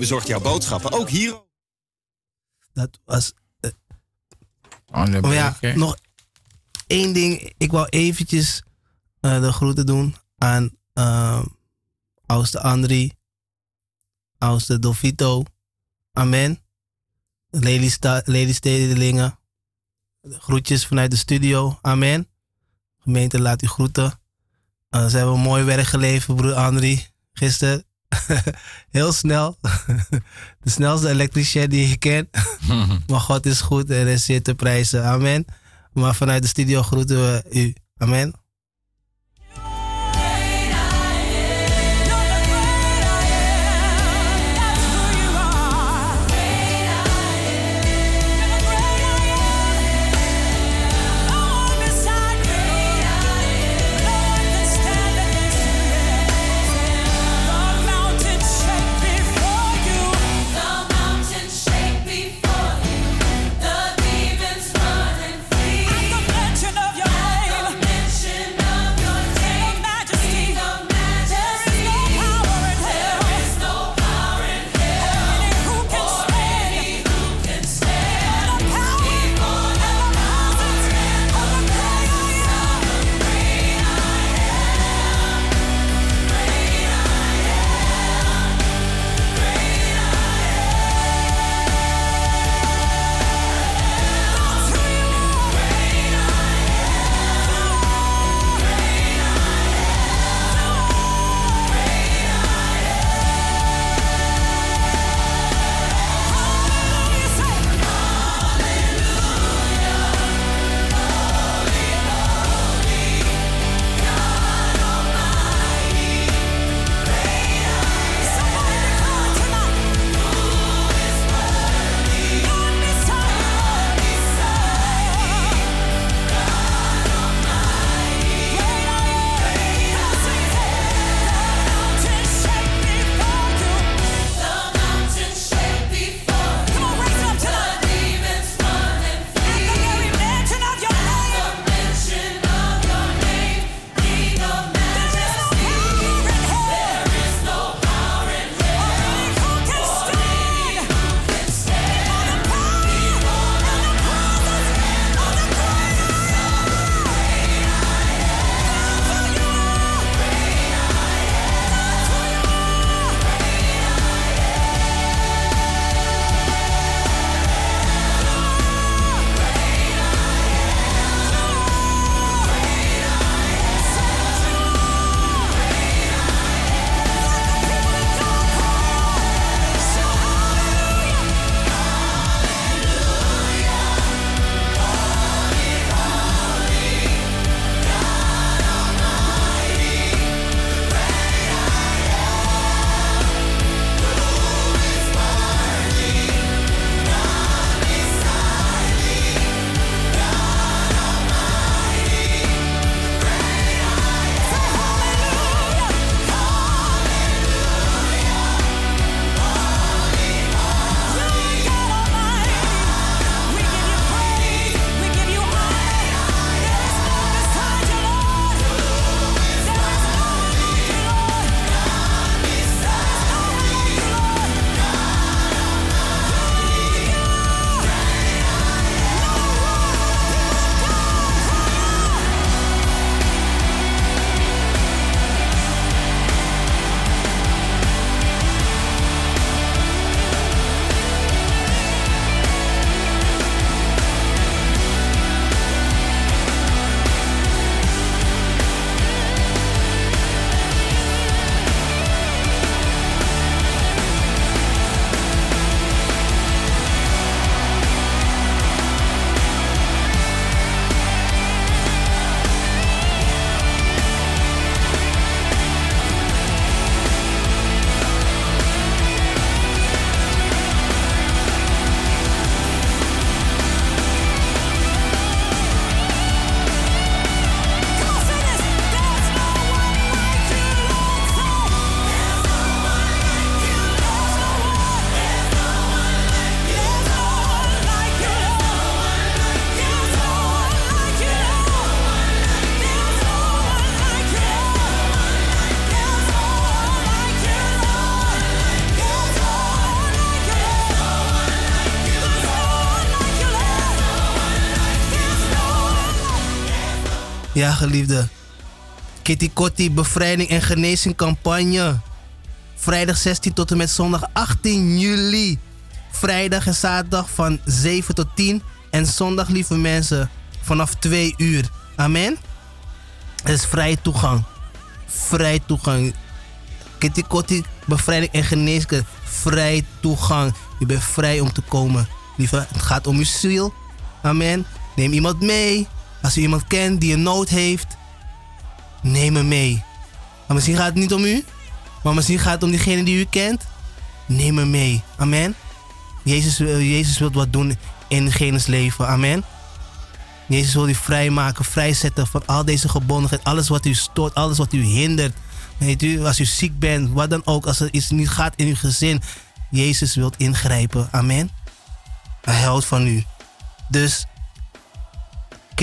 Bezorgt jouw boodschappen ook hier. Dat was. On the Oh ja, nog één ding. Ik wou eventjes eh, de groeten doen aan uh, Auste Andri, Auste Dolfito, Amen, Lelystedelingen. Groetjes vanuit de studio, Amen. Gemeente laat u groeten. Eh, ze hebben mooi werk geleverd, broer Andri, gisteren. Heel snel. de snelste elektricien die je kent. maar God is goed en is zeer te prijzen. Amen. Maar vanuit de studio groeten we u. Amen. Ja, geliefde. Kitty Kotti bevrijding en genezing campagne. Vrijdag 16 tot en met zondag 18 juli. Vrijdag en zaterdag van 7 tot 10. En zondag, lieve mensen, vanaf 2 uur. Amen. Het is vrije toegang. Vrij toegang. Kitty Kotti, bevrijding en genezing. Vrij toegang. Je bent vrij om te komen. Lieve, het gaat om uw ziel. Amen. Neem iemand mee. Als u iemand kent die een nood heeft, neem hem mee. Maar misschien gaat het niet om u, maar misschien gaat het om diegene die u kent. Neem hem mee. Amen. Jezus, wil- Jezus wil wat doen in diegne's leven. Amen. Jezus wil u vrijmaken, vrijzetten van al deze gebondenheid. Alles wat u stoort, alles wat u hindert. Weet u, als u ziek bent, wat dan ook, als er iets niet gaat in uw gezin. Jezus wil ingrijpen. Amen. Hij houdt van u. Dus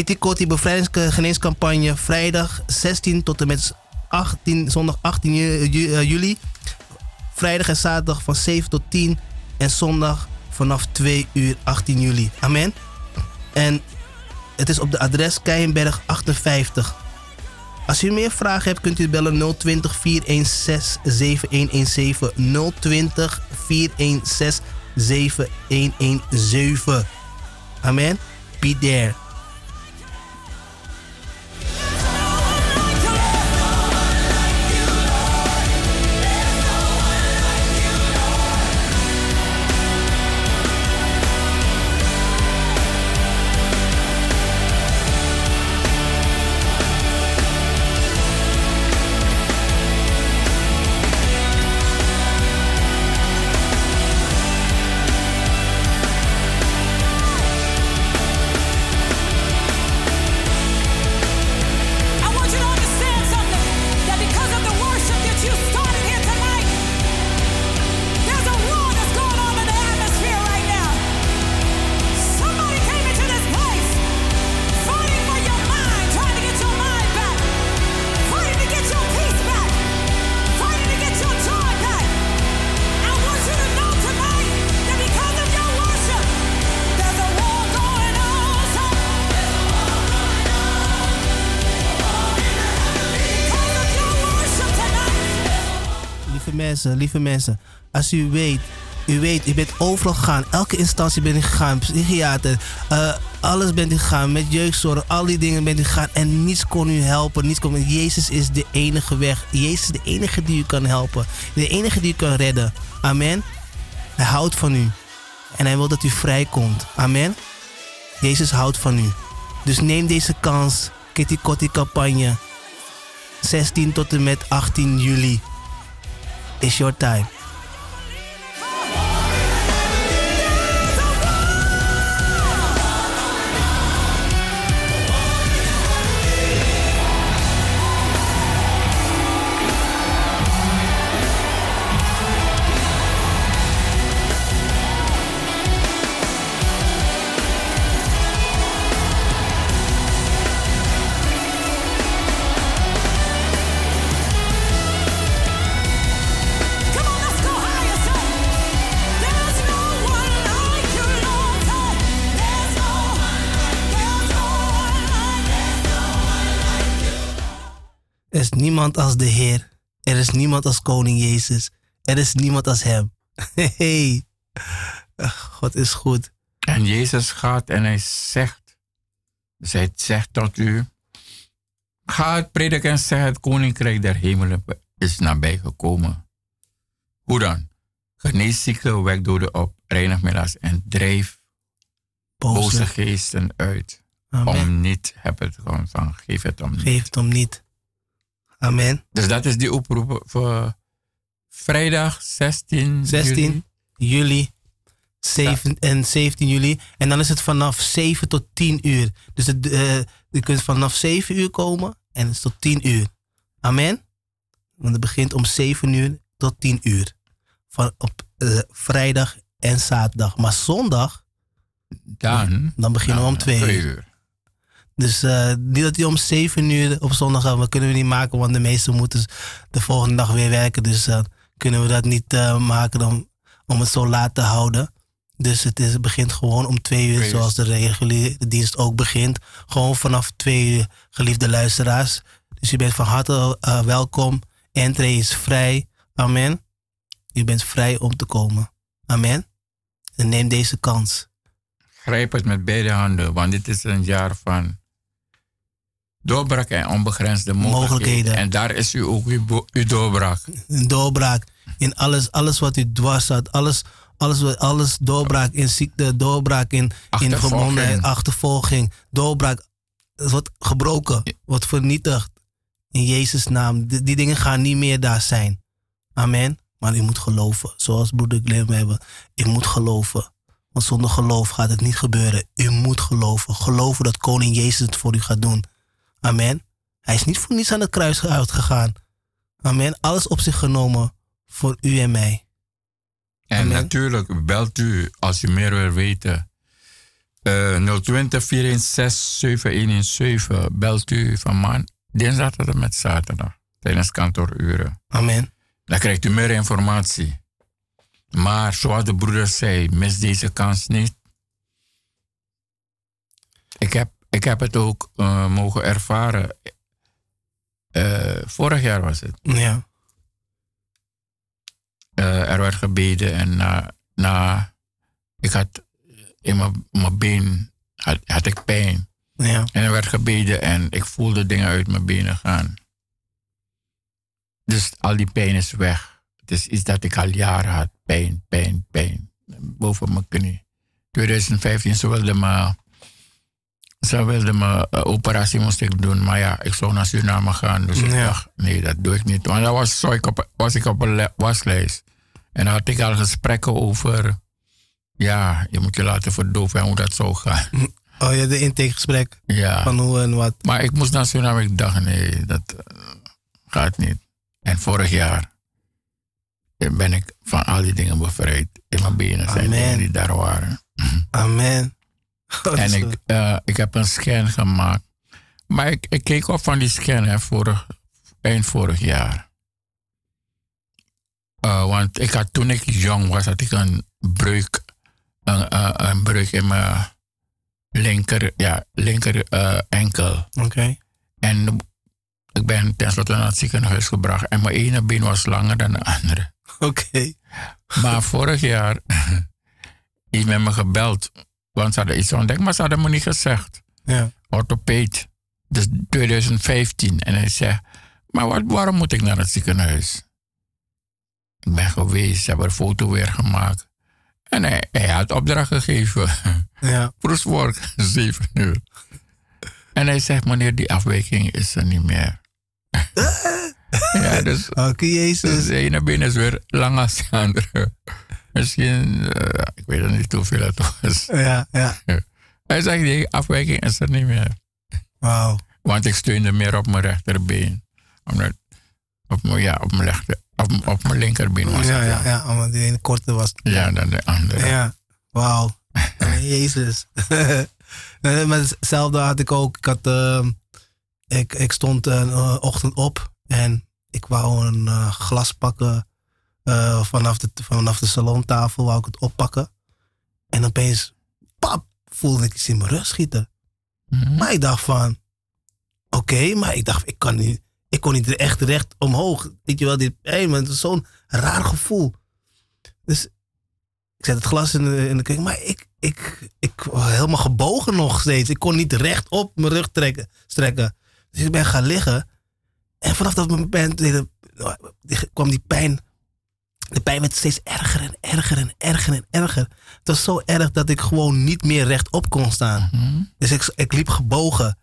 Kitty bevrijdingsgeneescampagne vrijdag 16 tot en met 18, zondag 18 ju- ju- eh, juli. Vrijdag en zaterdag van 7 tot 10 en zondag vanaf 2 uur 18 juli. Amen. En het is op de adres Keienberg 58. Als u meer vragen hebt, kunt u bellen 020 416 7117. 020 416 7117. Amen. Be there. Lieve mensen. Als u weet, u weet, u bent overal gegaan. Elke instantie bent u gegaan. Psychiater, eh, alles bent u gegaan. Met jeugdzorg, al die dingen bent u gegaan. En niets kon u helpen. Niets kon, Jezus is de enige weg. Jezus is de enige die u kan helpen. De enige die u kan redden. Amen. Hij houdt van u. En hij wil dat u vrijkomt. Amen. Jezus houdt van u. Dus neem deze kans. Kitty Kotti campagne. 16 tot en met 18 juli. It's your time. Is niemand als de Heer. Er is niemand als Koning Jezus. Er is niemand als Hem. Hey. God is goed. En Jezus gaat en hij zegt, dus hij zegt tot u, ga het prediken en zeg het koninkrijk der hemelen is nabij gekomen. Hoe dan? Genees zieken, wek doden op, reinig en drijf boze Boze. geesten uit. Amen. Om niet, heb het gewoon van, geef het om niet. Geef het om niet. Amen. Dus dat is die oproep voor vrijdag 16, 16 juli. juli. 7, en 17 juli. En dan is het vanaf 7 tot 10 uur. Dus het, eh, je kunt vanaf 7 uur komen en het is tot 10 uur. Amen. Want het begint om 7 uur tot 10 uur. Van op eh, vrijdag en zaterdag. Maar zondag, Dan, dan beginnen we om 2 twee uur. uur. Dus eh, niet dat hij om 7 uur op zondag gaat. Dat kunnen we niet maken, want de meesten moeten de volgende dag weer werken. Dus eh, kunnen we dat niet eh, maken om, om het zo laat te houden. Dus het, is, het begint gewoon om twee uur, zoals de reguliere dienst ook begint. Gewoon vanaf twee uur, geliefde luisteraars. Dus je bent van harte welkom. Entree is vrij. Amen. Je bent vrij om te komen. Amen. En neem deze kans. Grijp het met beide handen, want dit is een jaar van doorbraak en onbegrensde mogelijkheden. Mogelijkheden. En daar is u ook uw, uw doorbraak. Een doorbraak in alles, alles wat u dwars zat. Alles, alles, alles doorbraak in ziekte, doorbraak in, in Achtervolging. Doorbraak. Het wordt gebroken, wordt vernietigd. In Jezus' naam. Die, die dingen gaan niet meer daar zijn. Amen. Maar u moet geloven. Zoals broeder Glenn hebben. U moet geloven. Want zonder geloof gaat het niet gebeuren. U moet geloven. Geloven dat koning Jezus het voor u gaat doen. Amen. Hij is niet voor niets aan het kruis uitgegaan. Amen. Alles op zich genomen voor u en mij. En Amen. natuurlijk belt u als u meer wil weten. Eh 020 416 7117 belt u van maand, dinsdag tot en met zaterdag tijdens kantooruren. Amen. Dan krijgt u meer informatie. Maar zoals de broeder zei, mis deze kans niet. Ik heb, ik heb het ook eh, mogen ervaren. Eh, vorig jaar was het. Ja. Eh, er werd gebeden en na, na ik had in mijn- been had, had ik pijn. Ja. En er werd gebeden en ik voelde dingen uit mijn benen gaan. Dus al die pijn is weg. Het is iets dat ik al jaren had. Pijn, pijn, pijn. Boven mijn knie. 2015, ze wilde me, ze wilde me eh, operatie moest ik doen. Maar ja, ik zou naar Suriname gaan. Dus ik dacht, nee, dat doe ik niet. Want dan was, zou ik op, was ik op een waslijst. En dan had ik al gesprekken over... Ja, je moet je laten verdoven en hoe dat zou gaan. Oh ja, de intakegesprek Ja. van hoe en wat. Maar ik moest naar Suriname. Ik dacht, nee, dat eh, gaat niet. En vorig jaar ben ik van al die dingen bevrijd. In mijn benen zijn Amen. dingen die daar waren. Amen. Oh, en ik, eh, ik heb een scan gemaakt. Maar ik, ik keek op van die scan hè, vorig, eind vorig jaar. Eh, want ik had, toen ik jong was, had ik een breuk, een, eh, een breuk in mijn linker, ja, linker enkel. Oké. En ik ben tenslotte naar het ziekenhuis gebracht. En mijn ene been was langer dan de andere. Oké. Maar vorig jaar is met me gebeld. Want ze hadden iets ontdekt, maar ze hadden me niet gezegd. Ja. Orthopeed. Dus 2015. En hij zei, maar wat, waarom moet ik naar het ziekenhuis? Ik ben geweest, ze hebben een foto weer gemaakt. En hij, hij had opdracht gegeven. Ja. Zeven uur. En hij zegt, meneer, die afwijking is er niet meer. ja, dus Oké, Jezus. de ene been is weer lang als de andere. Misschien, eh, ik weet het niet hoeveel het was. Ja, ja. Hij zegt, die afwijking is er niet meer. Wauw. Want ik steunde meer op mijn rechterbeen. Omdat, op mijn, ja, op mijn, rechter, op, op mijn linkerbeen was Ja, het. ja, ja. Omdat die ene korte was. Ja, dan de andere. Ja. Wauw. Jezus. Maar hetzelfde had ik ook. Ik, had, ehm, ik, ik stond een eh, ochtend op en ik wou een eh, glas pakken eh, vanaf, de, vanaf de salontafel, wou ik het oppakken. En opeens, pap, voelde ik iets in mijn rug schieten. Mhm. Maar ik dacht van, oké, maar ik dacht, ik kan niet, ik kon niet echt recht omhoog. Weet je wel, dit, hey, maar het is zo'n raar gevoel. Dus ik zet het glas in de, in de keuken, maar ik, ik, ik was helemaal gebogen nog steeds. Ik kon niet recht op mijn rug trekken, strekken. Dus ik ben gaan liggen. En vanaf dat moment eh, kwam die pijn. De pijn werd steeds erger en erger en erger en erger. Het was zo erg dat ik gewoon niet meer rechtop kon staan. Mhm. Dus ik, ik liep gebogen.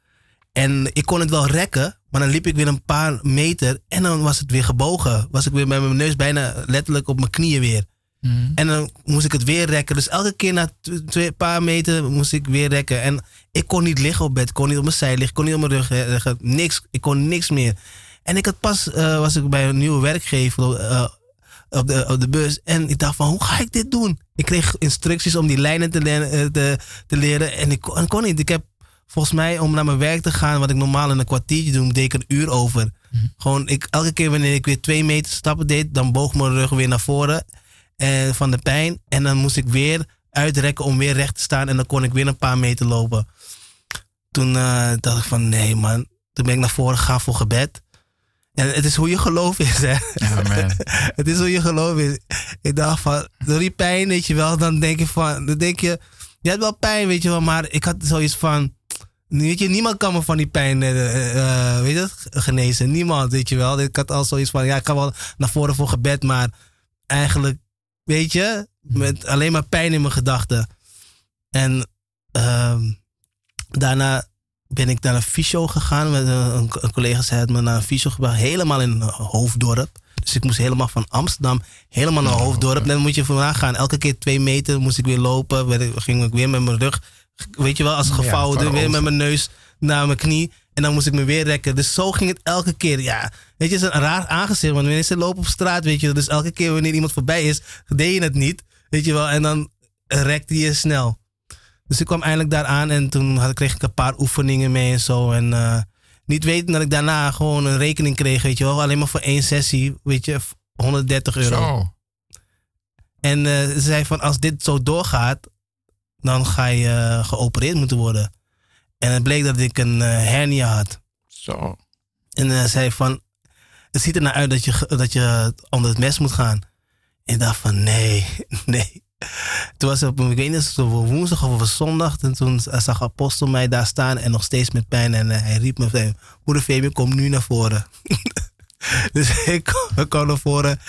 En ik kon het wel rekken, maar dan liep ik weer een paar meter en dan was het weer gebogen. Was ik weer met mijn neus bijna letterlijk op mijn knieën weer. Mhm. En dan moest ik het weer rekken. Dus elke keer na tw- twee paar meter moest ik weer rekken. En ik kon niet liggen op bed, ik kon niet op mijn zij liggen, ik kon niet op mijn rug liggen. Niks, ik kon niks meer. En ik had pas, eh, was ik bij een nieuwe werkgever eh, op, de, op de bus. En ik dacht van, hoe ga ik dit doen? Ik kreeg instructies om die lijnen te, leren- eh, te, te leren. En ik kon, kon niet. Ik heb volgens mij om naar mijn werk te gaan, wat ik normaal in een kwartiertje doe, deed ik een uur over. Gewoon, ik, elke keer wanneer ik weer twee meter stappen deed, dan boog mijn rug weer naar voren eh, van de pijn. En dan moest ik weer uitrekken om weer recht te staan. En dan kon ik weer een paar meter lopen. Toen eh, dacht ik van nee man. Toen ben ik naar voren gegaan voor gebed. En het is hoe je geloof is, hè. Amen. het is hoe je geloof is. Ik dacht van, door die pijn, weet je wel, dan denk je van, dan denk je, je hebt wel pijn, weet je wel, maar ik had zoiets van, weet je, niemand kan me van die pijn, eh, eh, weet je, genezen. Niemand, weet je wel. Ik had al zoiets van, ja, ik ga wel naar voren voor gebed, maar eigenlijk, weet je, met alleen maar pijn in mijn gedachten. En ehm, daarna ben ik naar een fysio gegaan. Met een, een, een collega zei het me naar een fysio gebracht. Helemaal in een hoofddorp. Dus ik moest helemaal van Amsterdam helemaal naar Hoofddorp. Dan moet je vandaag gaan. Elke keer twee meter moest ik weer lopen. werd ging ik weer met mijn rug, weet je wel, als gevouwen. weer met mijn neus naar mijn knie. En dan moest ik me weer rekken. Dus zo ging het elke keer. Ja, weet je, het is een raar aangezicht. Want wanneer ze lopen op straat, weet je. Dus elke keer wanneer iemand voorbij is, deed je het niet. Weet je wel. En dan rekte je snel. Dus ik kwam eindelijk daar aan en toen had, kreeg ik een paar oefeningen mee en zo. En eh, niet weten dat ik daarna gewoon een rekening kreeg, weet je wel. Alleen maar voor één sessie, weet je, 130 euro. Zo. En eh, ze zei van, als dit zo doorgaat, dan ga je eh, geopereerd moeten worden. En het bleek dat ik een hernia had. Zo. En eh zei van, het ziet er naar uit dat je, dat je onder het mes moet gaan. En ik dacht van, nee, nee. Toen was het op, ik weet niet, of het woensdag of op zondag. En toen zag Apostel mij daar staan en nog steeds met pijn. En eh, hij riep me, van, moeder Femi, kom nu naar voren. dus ik kwam, ik kwam naar voren.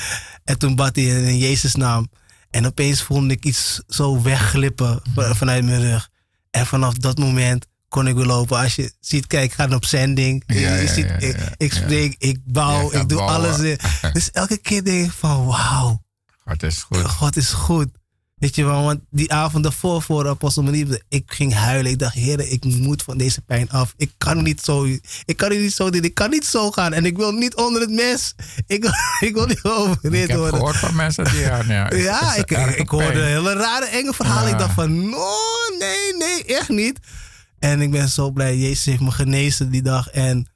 En toen bad hij in Jezus naam. En opeens voelde ik iets zo wegglippen van- vanuit mijn rug. En vanaf dat moment kon ik weer lopen. Als je ziet, kijk, ik ga op zending. Ja, je ja, ziet, ja, ik, ik spring, ik bouw, ik doe bouwen. alles. Dus elke keer denk ik van, wauw. God is goed. God is goed. Weet je wel, want die avond daarvoor voor Apostel Marie, ik ging huilen. Ik dacht, heren, ik moet van deze pijn af. Ik kan niet zo, ik kan niet zo doen. Ik kan niet zo gaan. En ik wil niet onder het mes. Ik, wil- ik wil niet Ik overreed heb worden. gehoord van mensen die ja, ja, Ja, ik, ik hoorde pijn. hele rare enge verhalen. Ja. Ik dacht van, no, nee, nee, echt niet. En ik ben zo blij. Jezus heeft me genezen die dag. En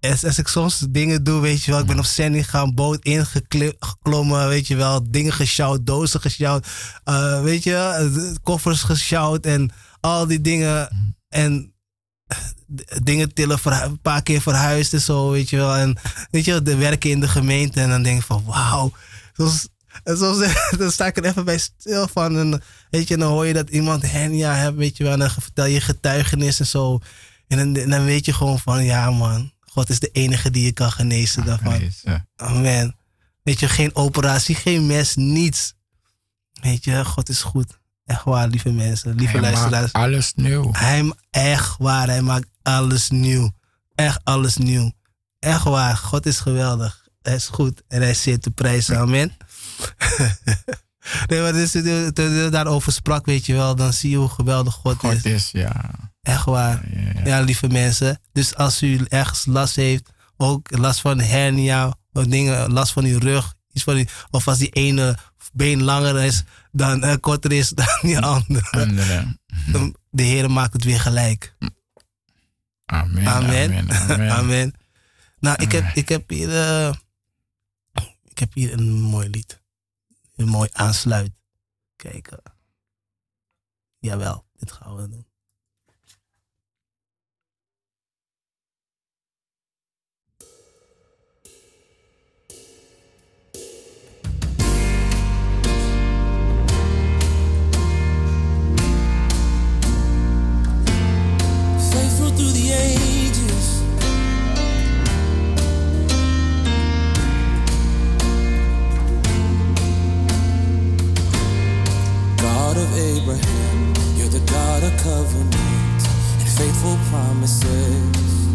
als, ik soms dingen doe, weet je wel. Ik ben op zending gaan, boot ingeklommen, weet je wel. Dingen gesjouwd, dozen gesjouwd. eh, weet je, koffers gesjouwd en al die dingen. En eh, dingen tillen, een paar keer verhuisd en zo, weet je wel. En weet je wel, de werken in de gemeente. En dan denk ik van, wauw. Soms, soms dan sta ik er even bij stil van. En weet je, dan hoor je dat iemand hernia hebt, weet je wel. En dan vertel je getuigenis en zo. En dan, en dan weet je gewoon van, ja man. God is de enige die je kan genezen daarvan. Is, eh, Amen. Weet je, geen operatie, geen mes, niets. Weet je, God is goed. Echt waar, lieve mensen, lieve hij luisteraars. maakt alles nieuw. Hij, echt waar, hij maakt alles nieuw. Echt alles nieuw. Echt waar, God is geweldig. Hij is goed en hij zeer te prijzen. Amen. nee, maar dus, toen daarover sprak, weet je wel, dan zie je hoe geweldig God, God is. is, ja. Echt waar. ja, ja. Ja, lieve mensen. Dus als u ergens last heeft, ook last van hernia, of dingen, last van uw rug, iets van of als die ene been langer is dan eh, korter is dan die andere. De Heer maakt het weer gelijk. Amen. Amen. Amen. Amen. Amen. Nou, ik heb, ik heb hier, eh, ik heb hier een mooi lied. Een mooi aansluit. Kijk. eh. jawel, dit gaan we doen. Through the ages. God of Abraham, you're the God of covenants and faithful promises.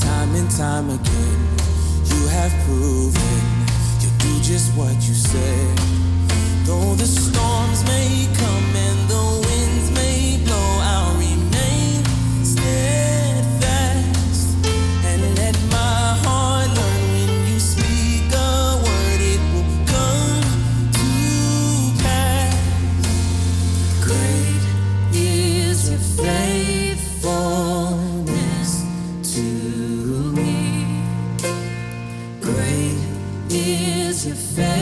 Time and time again, you have proven you do just what you said. Though the storms may come and the your face.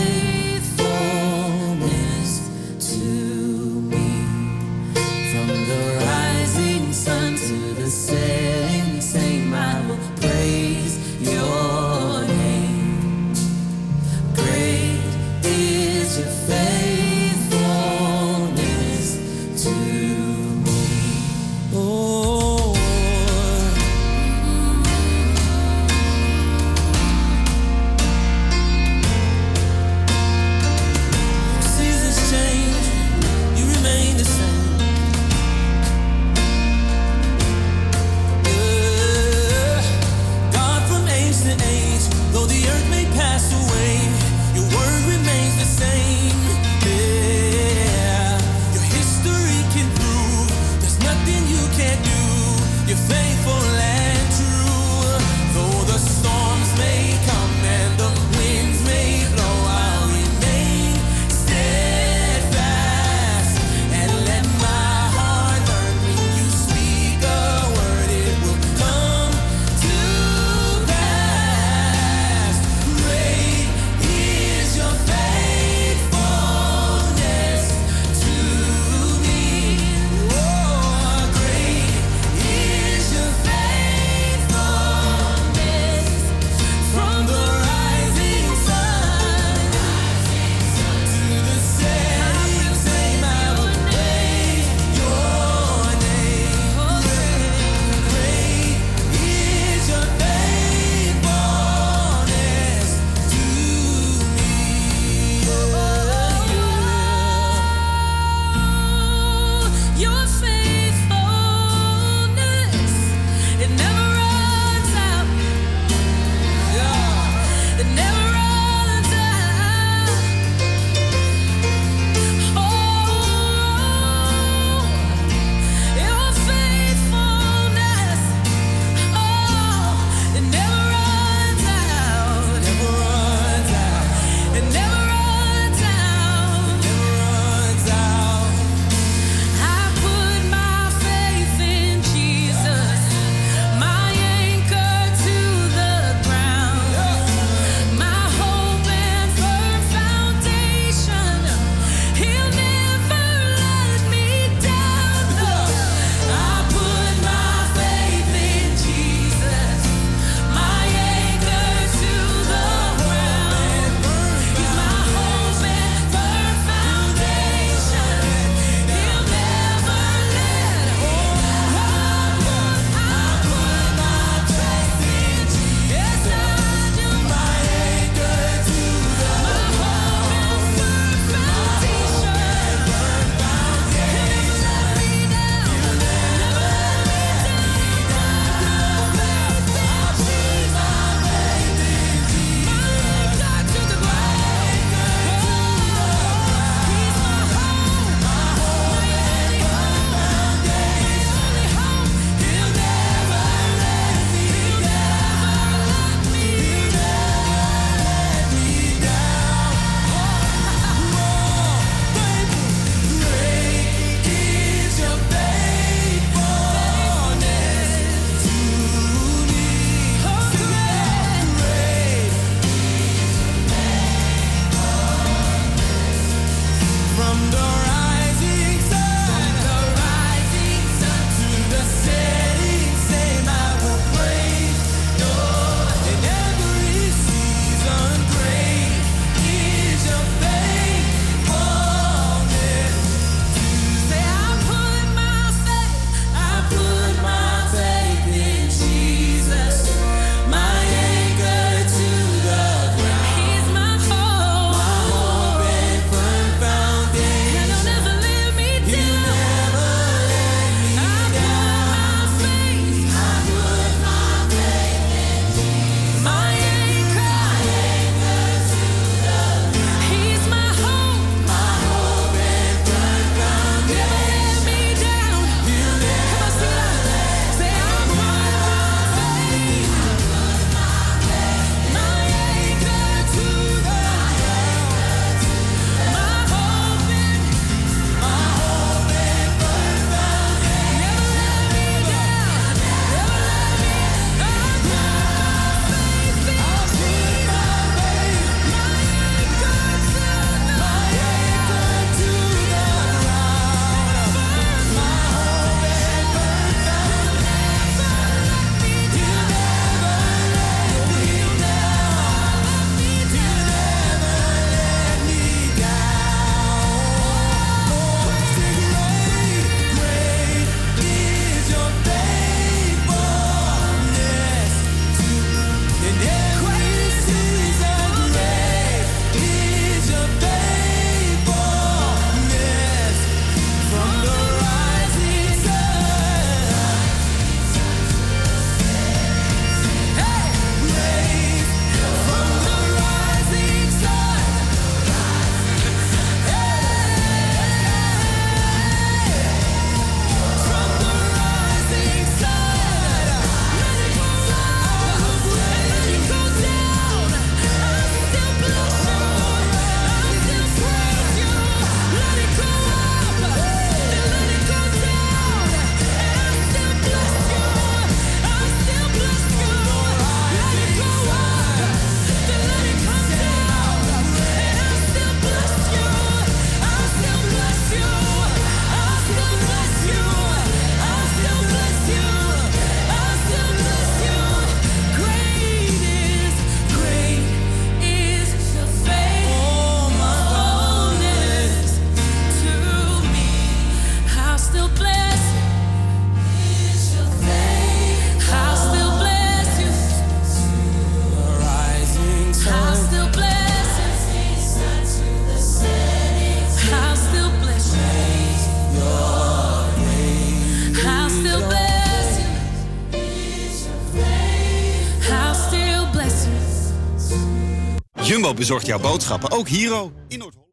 Bezorgt jouw boodschappen, ook Hero. In Noord-Holland.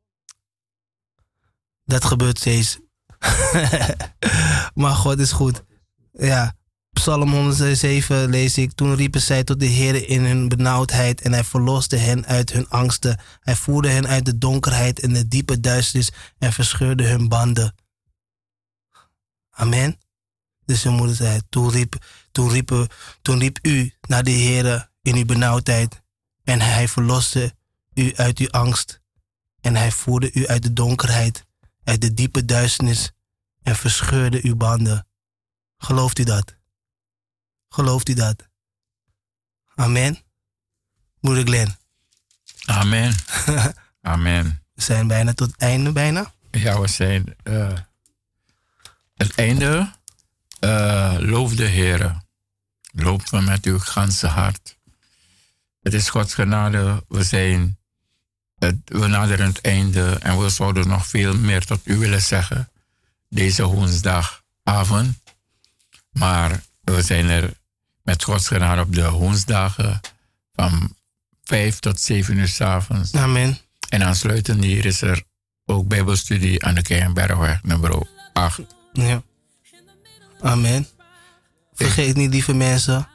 Dat gebeurt steeds. maar God is goed. Ja. Psalm 107 lees ik. Toen riepen zij tot de Heer in hun benauwdheid en hij verloste hen uit hun angsten. Hij voerde hen uit de donkerheid en de diepe duisternis en verscheurde hun banden. Amen. Dus zijn moeder zei, toen riep, toen, riepen, toen riep u naar de Heer in uw benauwdheid en hij verloste u uit uw angst. En hij voerde u uit de donkerheid, uit de diepe duisternis en verscheurde uw banden. Gelooft u dat? Gelooft u dat? Amen. Moeder Glenn, Amen. Amen. we zijn bijna tot het einde bijna. Ja, we zijn eh, het einde. eh loof de Heer. Loop me met uw ganse hart. Het is Gods genade. We zijn het, we naderen het einde en we zouden nog veel meer tot u willen zeggen deze woensdagavond. Maar we zijn er met Gods genade op de woensdagen van 5 tot 7 uur s avonds. Amen. En aansluitend hier is er ook Bijbelstudie aan de Keienbergweg nummer 8. Ja. Amen. Vergeet niet, lieve mensen.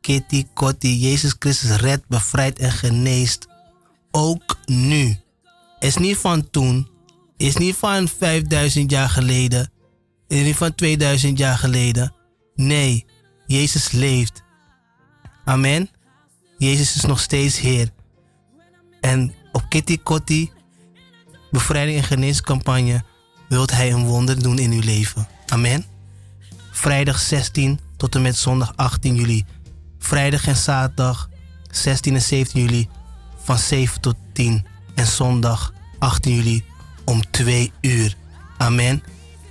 Kitty, Kotti, Jezus Christus redt, bevrijdt en geneest. Ook nu. Is niet van toen. Is niet van 5000 jaar geleden. Is niet van 2000 jaar geleden. Nee, Jezus leeft. Amen. Jezus is nog steeds Heer. En op Kitty Kotti, bevrijding en geneescampagne, wilt Hij een wonder doen in uw leven. Amen. Vrijdag 16 tot en met zondag 18 juli. Vrijdag en zaterdag 16 en 17 juli van 7 tot 10. En zondag 18 juli om 2 uur. Amen.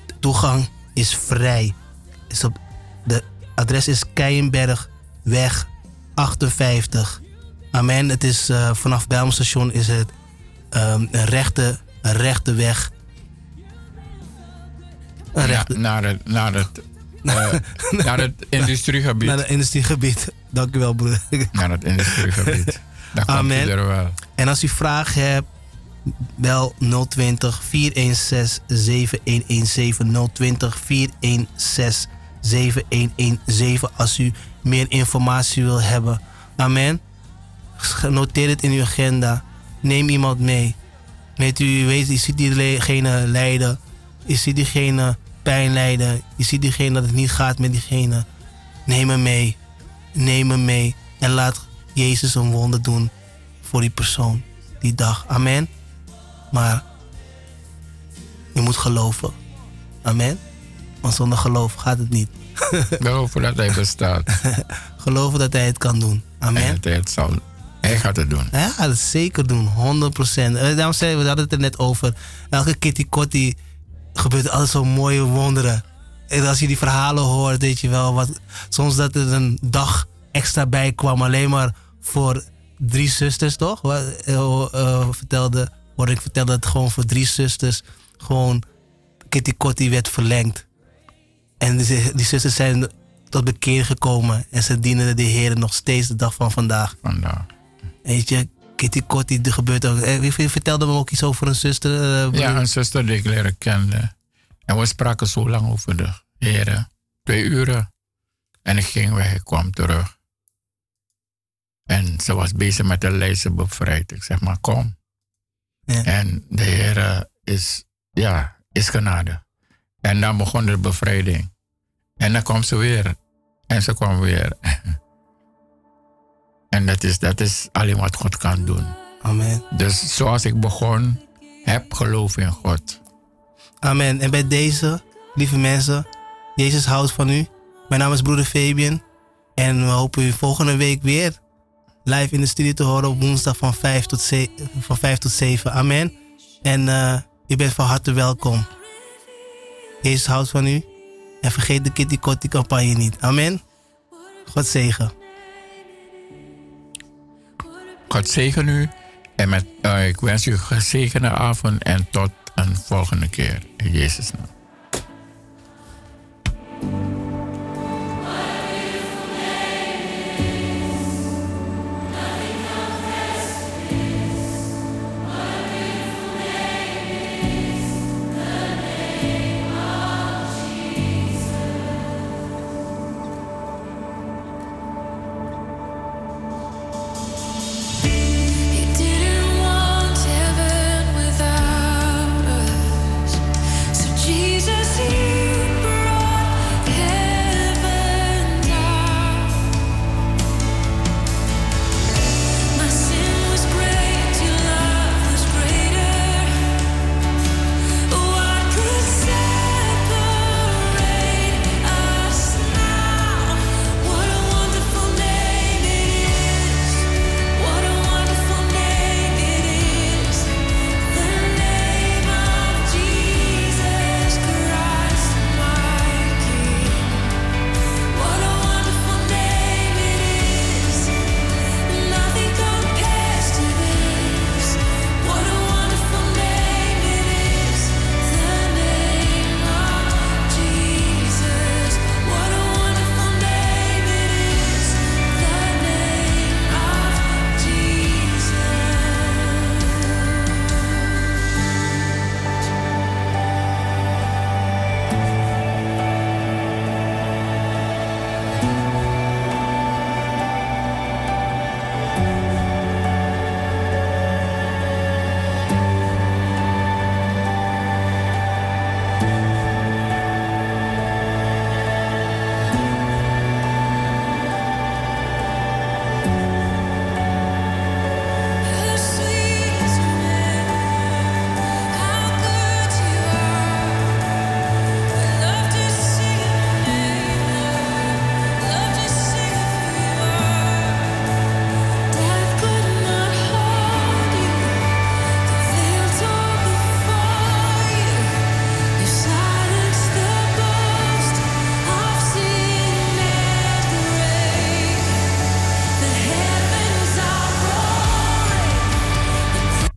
De toegang is vrij. Is op de adres is Keienbergweg 58. Amen. Het is eh, vanaf Bijlmerstation is het ehm, een rechte, een rechte weg. Een Ja, rechte, naar het, naar het, eh, naar het industriegebied. naar het industriegebied. Dank u wel, broer. Naar het industriegebied. Amen. er wel. En als u vragen hebt, bel 020 416 7117 020 416 7117 als u meer informatie wil hebben. Amen. Noteer het in uw agenda. Neem iemand mee. Weet u, u weet, je ziet diegene lijden. Je ziet diegene pijn lijden. Je ziet diegene dat het niet gaat met diegene. Neem hem mee. Neem hem mee. En laat Jezus een wonder doen voor die persoon die dag. Amen. Maar je moet geloven. Amen. Want zonder geloof gaat het niet. Geloven dat hij bestaat. Geloven dat hij het kan doen. En Amen. dat hij het zal. Hij gaat het doen. Hij gaat het zeker doen, 100%. Uh, daarom zei we, we hadden het er net over. Elke kitty kotti gebeurt altijd zo'n mooie wonderen. En als je die verhalen hoort, weet je wel, wat, soms dat er een dag extra bij kwam, alleen maar voor drie zusters, toch? Wat, eh, eh, vertelde, hoorde ik vertelde dat gewoon voor drie zusters gewoon kitty kotti werd verlengd. En die, die zusters zijn tot bekeer gekomen en ze dienen de Heer nog steeds de dag van vandaag. Vandaag. Weet je, Kitty Kotti, er gebeurt ook. eh, Je vertelde me ook iets over een zuster. Ja, een zuster die ik leren kende. En we spraken zo lang over de heren. Twee uren. En ik ging weg, ik kwam terug. En ze was bezig met de lijst bevrijd. Ik zeg maar, kom. Ja. En de Heer is, ja, is genade. En dan begon de bevrijding. En dan kwam ze weer. En ze kwam weer. en dat is, dat is alleen wat God kan doen. Amen. Dus zoals ik begon, heb geloof in God. Amen. En bij deze, lieve mensen, Jezus houdt van u. Mijn naam is broeder Fabian. En we hopen u volgende week weer live in de studio te horen op woensdag van 5 tot, van 5 tot 7. Amen. En eh, je bent van harte welkom. Jezus houdt van u. En vergeet de Kitty Kotti campagne niet. Amen. God zegen. God zegen u. En met, eh, ik wens u een gezegende avond. En tot een volgende keer. In Jezus' naam.